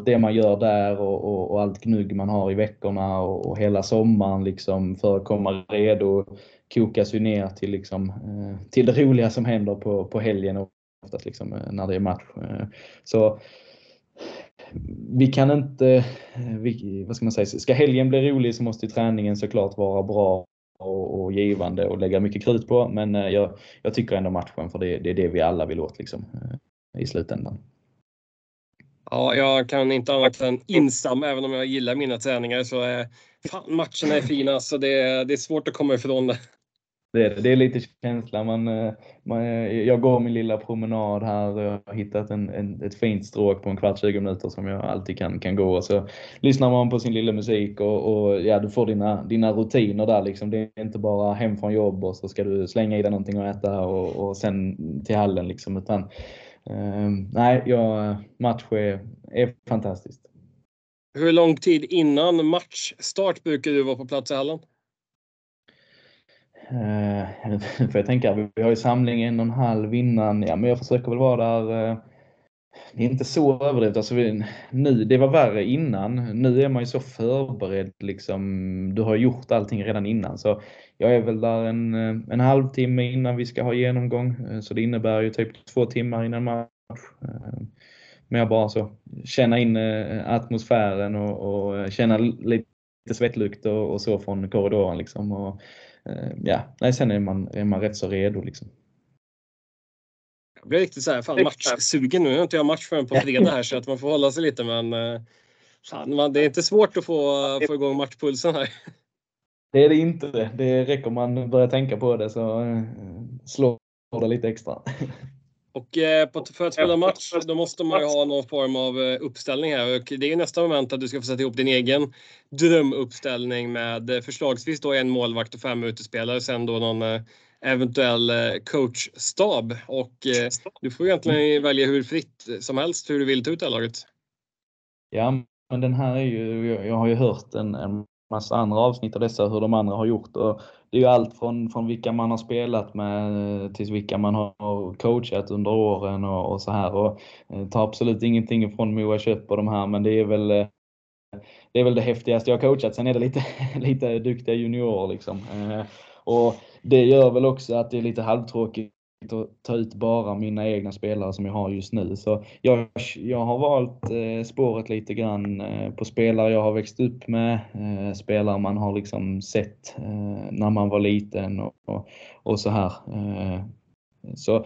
det man gör där och, och, och, allt gnugg man har i veckorna och, och hela sommaren liksom för att komma redo kokas ju ner till, liksom, eh, till det roliga som händer på, på helgen och oftast liksom, eh, när det är match. Eh, så vi kan inte, eh, vi, vad ska man säga, ska helgen bli rolig så måste träningen såklart vara bra och, och givande och lägga mycket krut på. Men jag, jag tycker ändå matchen, för det, det är det vi alla vill åt liksom, i slutändan. Ja, jag kan inte annat än instämma. Även om jag gillar mina träningar så fan, matcherna är fina. Så det, det är svårt att komma ifrån det. Det är, det är lite känsla. Man, eh, man, eh, jag går min lilla promenad här och jag har hittat en, en, ett fint stråk på en kvart, 20 minuter som jag alltid kan, kan gå. Och så lyssnar man på sin lilla musik och, och ja, du får dina, dina rutiner där. Liksom. Det är inte bara hem från jobb och så ska du slänga i dig någonting att äta och, och sen till hallen. Liksom. Utan, eh, nej, ja, match är, är fantastiskt. Hur lång tid innan matchstart brukar du vara på plats i hallen? Eh, för jag tänker, vi har ju samling en och en halv innan. Ja, men jag försöker väl vara där. Eh, det är inte så överdrivet. Alltså, nu, det var värre innan. Nu är man ju så förberedd. Liksom, du har gjort allting redan innan. Så jag är väl där en, eh, en halvtimme innan vi ska ha genomgång. Eh, så det innebär ju typ två timmar innan match. Eh, men jag bara så känna in atmosfären och, och känna lite svettlukt och, och, så från korridoren. Liksom. Och, ja, nej, sen är man, är man rätt så redo liksom. Jag blir riktigt så här, fan matchsugen nu. Nu har inte jag match förrän på fredag här så att man får hålla sig lite men eh, fan, man, det är inte svårt att få, få igång matchpulsen här. Det är det inte. Det räcker man börjar tänka på det så eh, slår det lite extra. Och eh, för att spela match då måste man ju ha någon form av eh, uppställning här och det är nästa moment att du ska få sätta ihop din egen drömuppställning med eh, förslagsvis då en målvakt och fem utespelare sen då någon eventuell coachstab och du får egentligen välja hur fritt som helst hur du vill ta ut det här laget. Ja, men den här är ju, jag har ju hört en, en massa andra avsnitt av dessa, hur de andra har gjort. Och det är ju allt från, från vilka man har spelat med eh, till vilka man har coachat under åren och, och så här. Och eh, tar absolut ingenting ifrån Moa Köpp och de här, men det är väl eh, det är väl det häftigaste jag har coachat. Sen är det lite, lite duktiga juniorer liksom. Och det gör väl också att det är lite halvtråkigt att ta ut bara mina egna spelare som jag har just nu. Så jag, jag har valt eh, spåret lite grann eh, på spelare jag har växt upp med, eh, spelare man har liksom sett eh, när man var liten och, och, och så här. Eh, så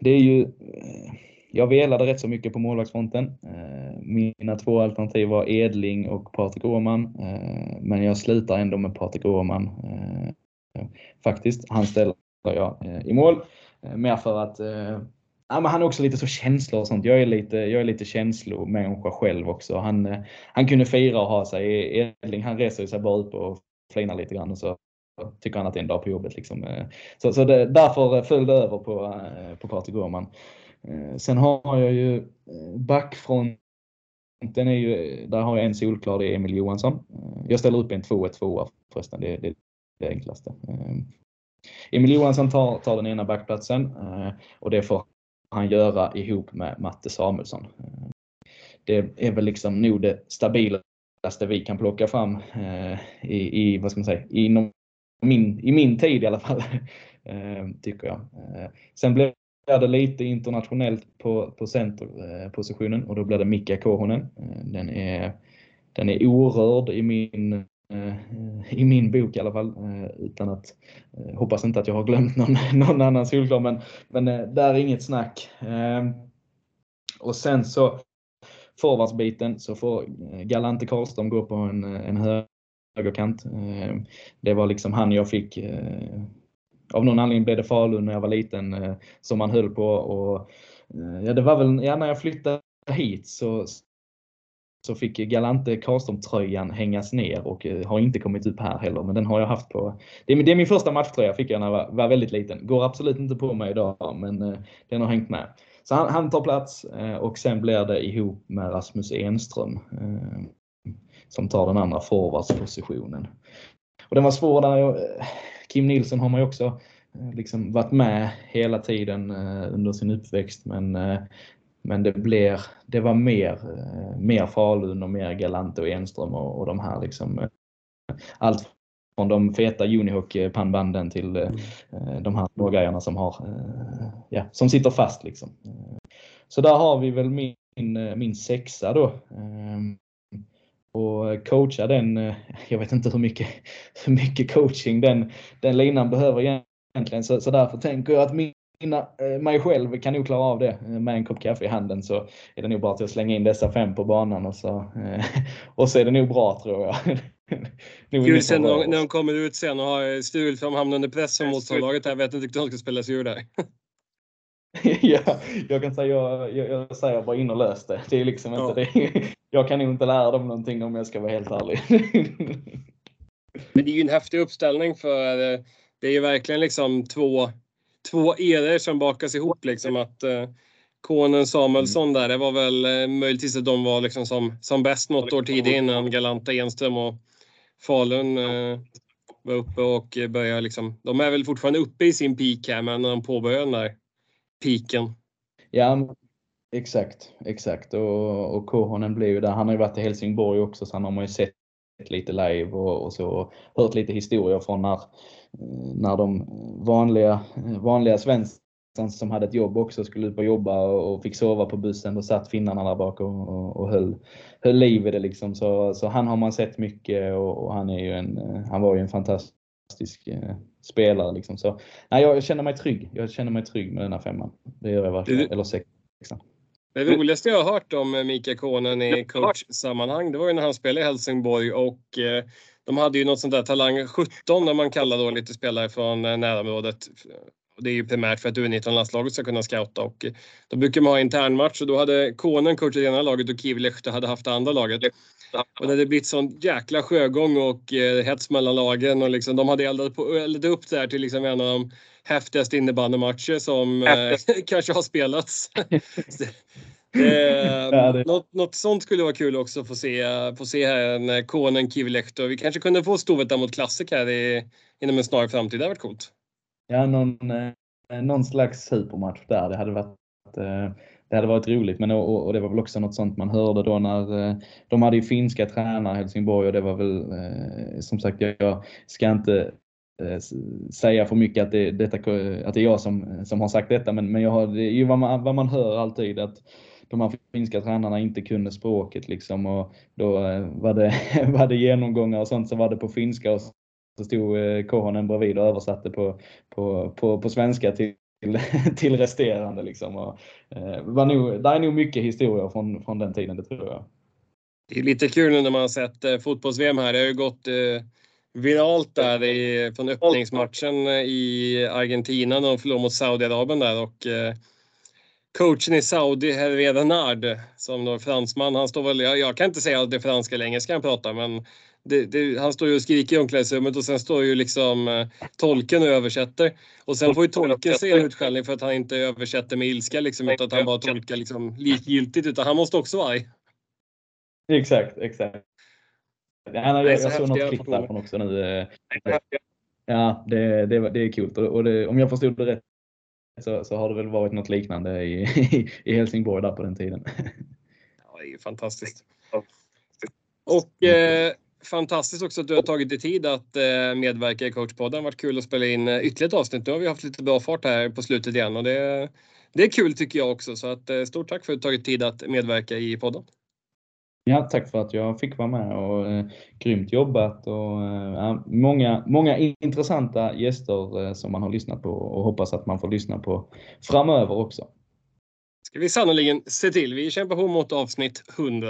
det är ju eh, jag velade rätt så mycket på målvaktsfronten. Eh, mina två alternativ var Edling och Patrik Åhman. Eh, men jag slutar ändå med Patrik Åhman. Eh, faktiskt. Han ställer jag eh, i mål. Eh, mer för att eh, Ja, men han är också lite så känslor och sånt. Jag är lite, jag är lite känslomänniska själv också. Han, han kunde fira och ha sig. Edling han reser sig bara upp och flinar lite grann och så tycker han att det är en dag på jobbet. Liksom. Så, så det, därför föll det över på, på Patrik Åhman. Sen har jag ju backfronten, är ju, där har jag en solklar, det är Emil Johansson. Jag ställer upp en 2-1-2 förresten, det, det är det enklaste. Emil Johansson tar, tar den ena backplatsen eh, och det får han göra ihop med Matte Samuelsson. Eh, det är väl liksom nog det stabilaste vi kan plocka fram eh, i, i vad ska man säga, inom min, i min tid i alla fall. Tycker jag. Sen blev det lite internationellt på, på centerpositionen och då blir det Mika Kohonen. Den är, den är orörd i min Eh, i min bok i alla fall. Eh, utan att, eh, hoppas inte att jag har glömt någon, någon annan solklar, men, men där är inget snack. Ehm, och sen så forwardsbiten så får Galante Karlström gå på en, en högerkant. Ehm, det var liksom han jag fick av någon anledning blev det Falun när jag var liten som man höll på och ja, det var väl ja, när jag flyttade hit så, så fick Galante Karlström-tröjan hängas ner och eh, har inte kommit upp här heller. Men den har jag haft på. Det är, det är min första matchtröja fick jag när jag var, var, väldigt liten. Går absolut inte på mig idag, men eh, den har hängt med. Så han, han tar plats eh, och sen blir det ihop med Rasmus Enström. Eh, som tar den andra forwardspositionen. Och den var svår där. Eh, Kim Nilsson har man ju också liksom varit med hela tiden under sin uppväxt men men det, blir, det var mer, mer Falun och mer Galante och Enström och, och de här liksom. Allt från de feta Unihoc-pannbanden till mm. de här smågrejerna som har, ja, som sitter fast liksom. Så där har vi väl min, min sexa då. Ehm, och coacha den, jag vet inte hur mycket, hur mycket coaching den, den linan behöver egentligen. Så, så därför tänker jag att min mina, mig själv kan nog klara av det. Med en kopp kaffe i handen så är det nog bara till att slänga in dessa fem på banan och så, och så är det nog bra tror jag. Kul sen när, när de kommer ut sen och har stulit för de hamnar under press som motståndarlaget. Jag vet inte hur de ska spela sig ur där. ja, jag kan säga, jag, jag, jag säger bara in och lös det. Det är liksom ja. inte det. Jag kan nog inte lära dem någonting om jag ska vara helt ärlig. Men det är ju en häftig uppställning för det är ju verkligen liksom två, två eror som bakas ihop liksom att eh, Konen Samuelsson där, det var väl eh, möjligtvis att de var liksom som, som bäst något år tidigare innan Galanta Enström och Falun eh, var uppe och började liksom. De är väl fortfarande uppe i sin peak här men när de påbörjade den där peaken. Ja, exakt, exakt. Och, och Kohonen blev ju där. Han har ju varit i Helsingborg också så han har man ju sett lite live och, och så hört lite historier från när, när de vanliga, vanliga svenskarna som hade ett jobb också skulle ut och jobba och fick sova på bussen. Då satt finnarna där bak och, och, och höll, höll liv i det liksom. Så, så han har man sett mycket och, och han är ju en, han var ju en fantastisk eh, spelare. Liksom. Så, nej, jag känner mig trygg. Jag känner mig trygg med den här femman. Det gör jag verkligen. Eller sexan. Det roligaste jag har hört om Mikael Konen i coachsammanhang, det var ju när han spelade i Helsingborg och eh, de hade ju något sånt där talang 17 när man kallar då lite spelare från eh, närområdet. Det är ju primärt för att U19-landslaget ska kunna scouta och eh, då brukar man ha internmatch och då hade Konen coachat ena laget och Kivlehto hade haft det andra laget. Och det hade blivit sån jäkla sjögång och eh, hets mellan lagen och liksom, de hade eldat, på, eldat upp det här till liksom en av de häftigaste innebandymatcher som eh, kanske har spelats. Eh, ja, det... något, något sånt skulle vara kul också att få se, få se här en Konen Kivilehto. Vi kanske kunde få Storvreta mot Classic här i, inom en snar framtid. Det hade varit coolt. Ja, någon, eh, någon slags supermatch där. Det hade varit eh, det hade varit roligt men och, och, det var väl också något sånt man hörde då när eh, de hade ju finska tränare i Helsingborg och det var väl eh, som sagt jag ska inte eh, säga för mycket att det, detta, att det är jag som, som har sagt detta men, men jag har, det är ju vad man, vad man hör alltid att de här finska tränarna inte kunde språket liksom och då eh, var det, var det genomgångar och sånt så var det på finska och så stod eh, Kohonen bredvid och översatte på, på, på, på svenska till till, till resterande. Liksom. Och, eh, var nog, det är nog mycket historia från, från den tiden, det tror jag. Det är lite kul nu när man har sett eh, fotbolls-VM här. Det har ju gått eh, viralt där i, från öppningsmatchen i Argentina när de förlorade mot Saudiarabien där och eh, coachen i Saudi, Hervé Renard, som då är fransman, han står väl, jag, jag kan inte säga att det är franska eller engelska han pratar, men det, det, han står ju och skriker i omklädningsrummet och sen står ju liksom eh, tolken och översätter. Och sen får ju tolken se en utskällning för att han inte översätter med ilska liksom, utan att han bara tolkar liksom likgiltigt. Utan han måste också vara arg. Exakt, exakt. Han har, jag, såg något klipp därifrån också nu. Ja, det, det, det är coolt. Och det, om jag förstod det rätt så, så har det väl varit något liknande i, i Helsingborg där på den tiden. Ja, det är ju fantastiskt. Och eh, fantastiskt också att du har tagit dig tid att eh, medverka i coachpodden. Varit kul att spela in eh, ytterligare ett avsnitt. Nu har vi haft lite bra fart här på slutet igen och det, det är kul tycker jag också. Så att, eh, stort tack för att du tagit tid att medverka i podden. Ja, tack för att jag fick vara med och eh, grymt jobbat och eh, många, många intressanta gäster eh, som man har lyssnat på och hoppas att man får lyssna på framöver också. ska vi sannoliken se till. Vi kämpar på mot avsnitt 100.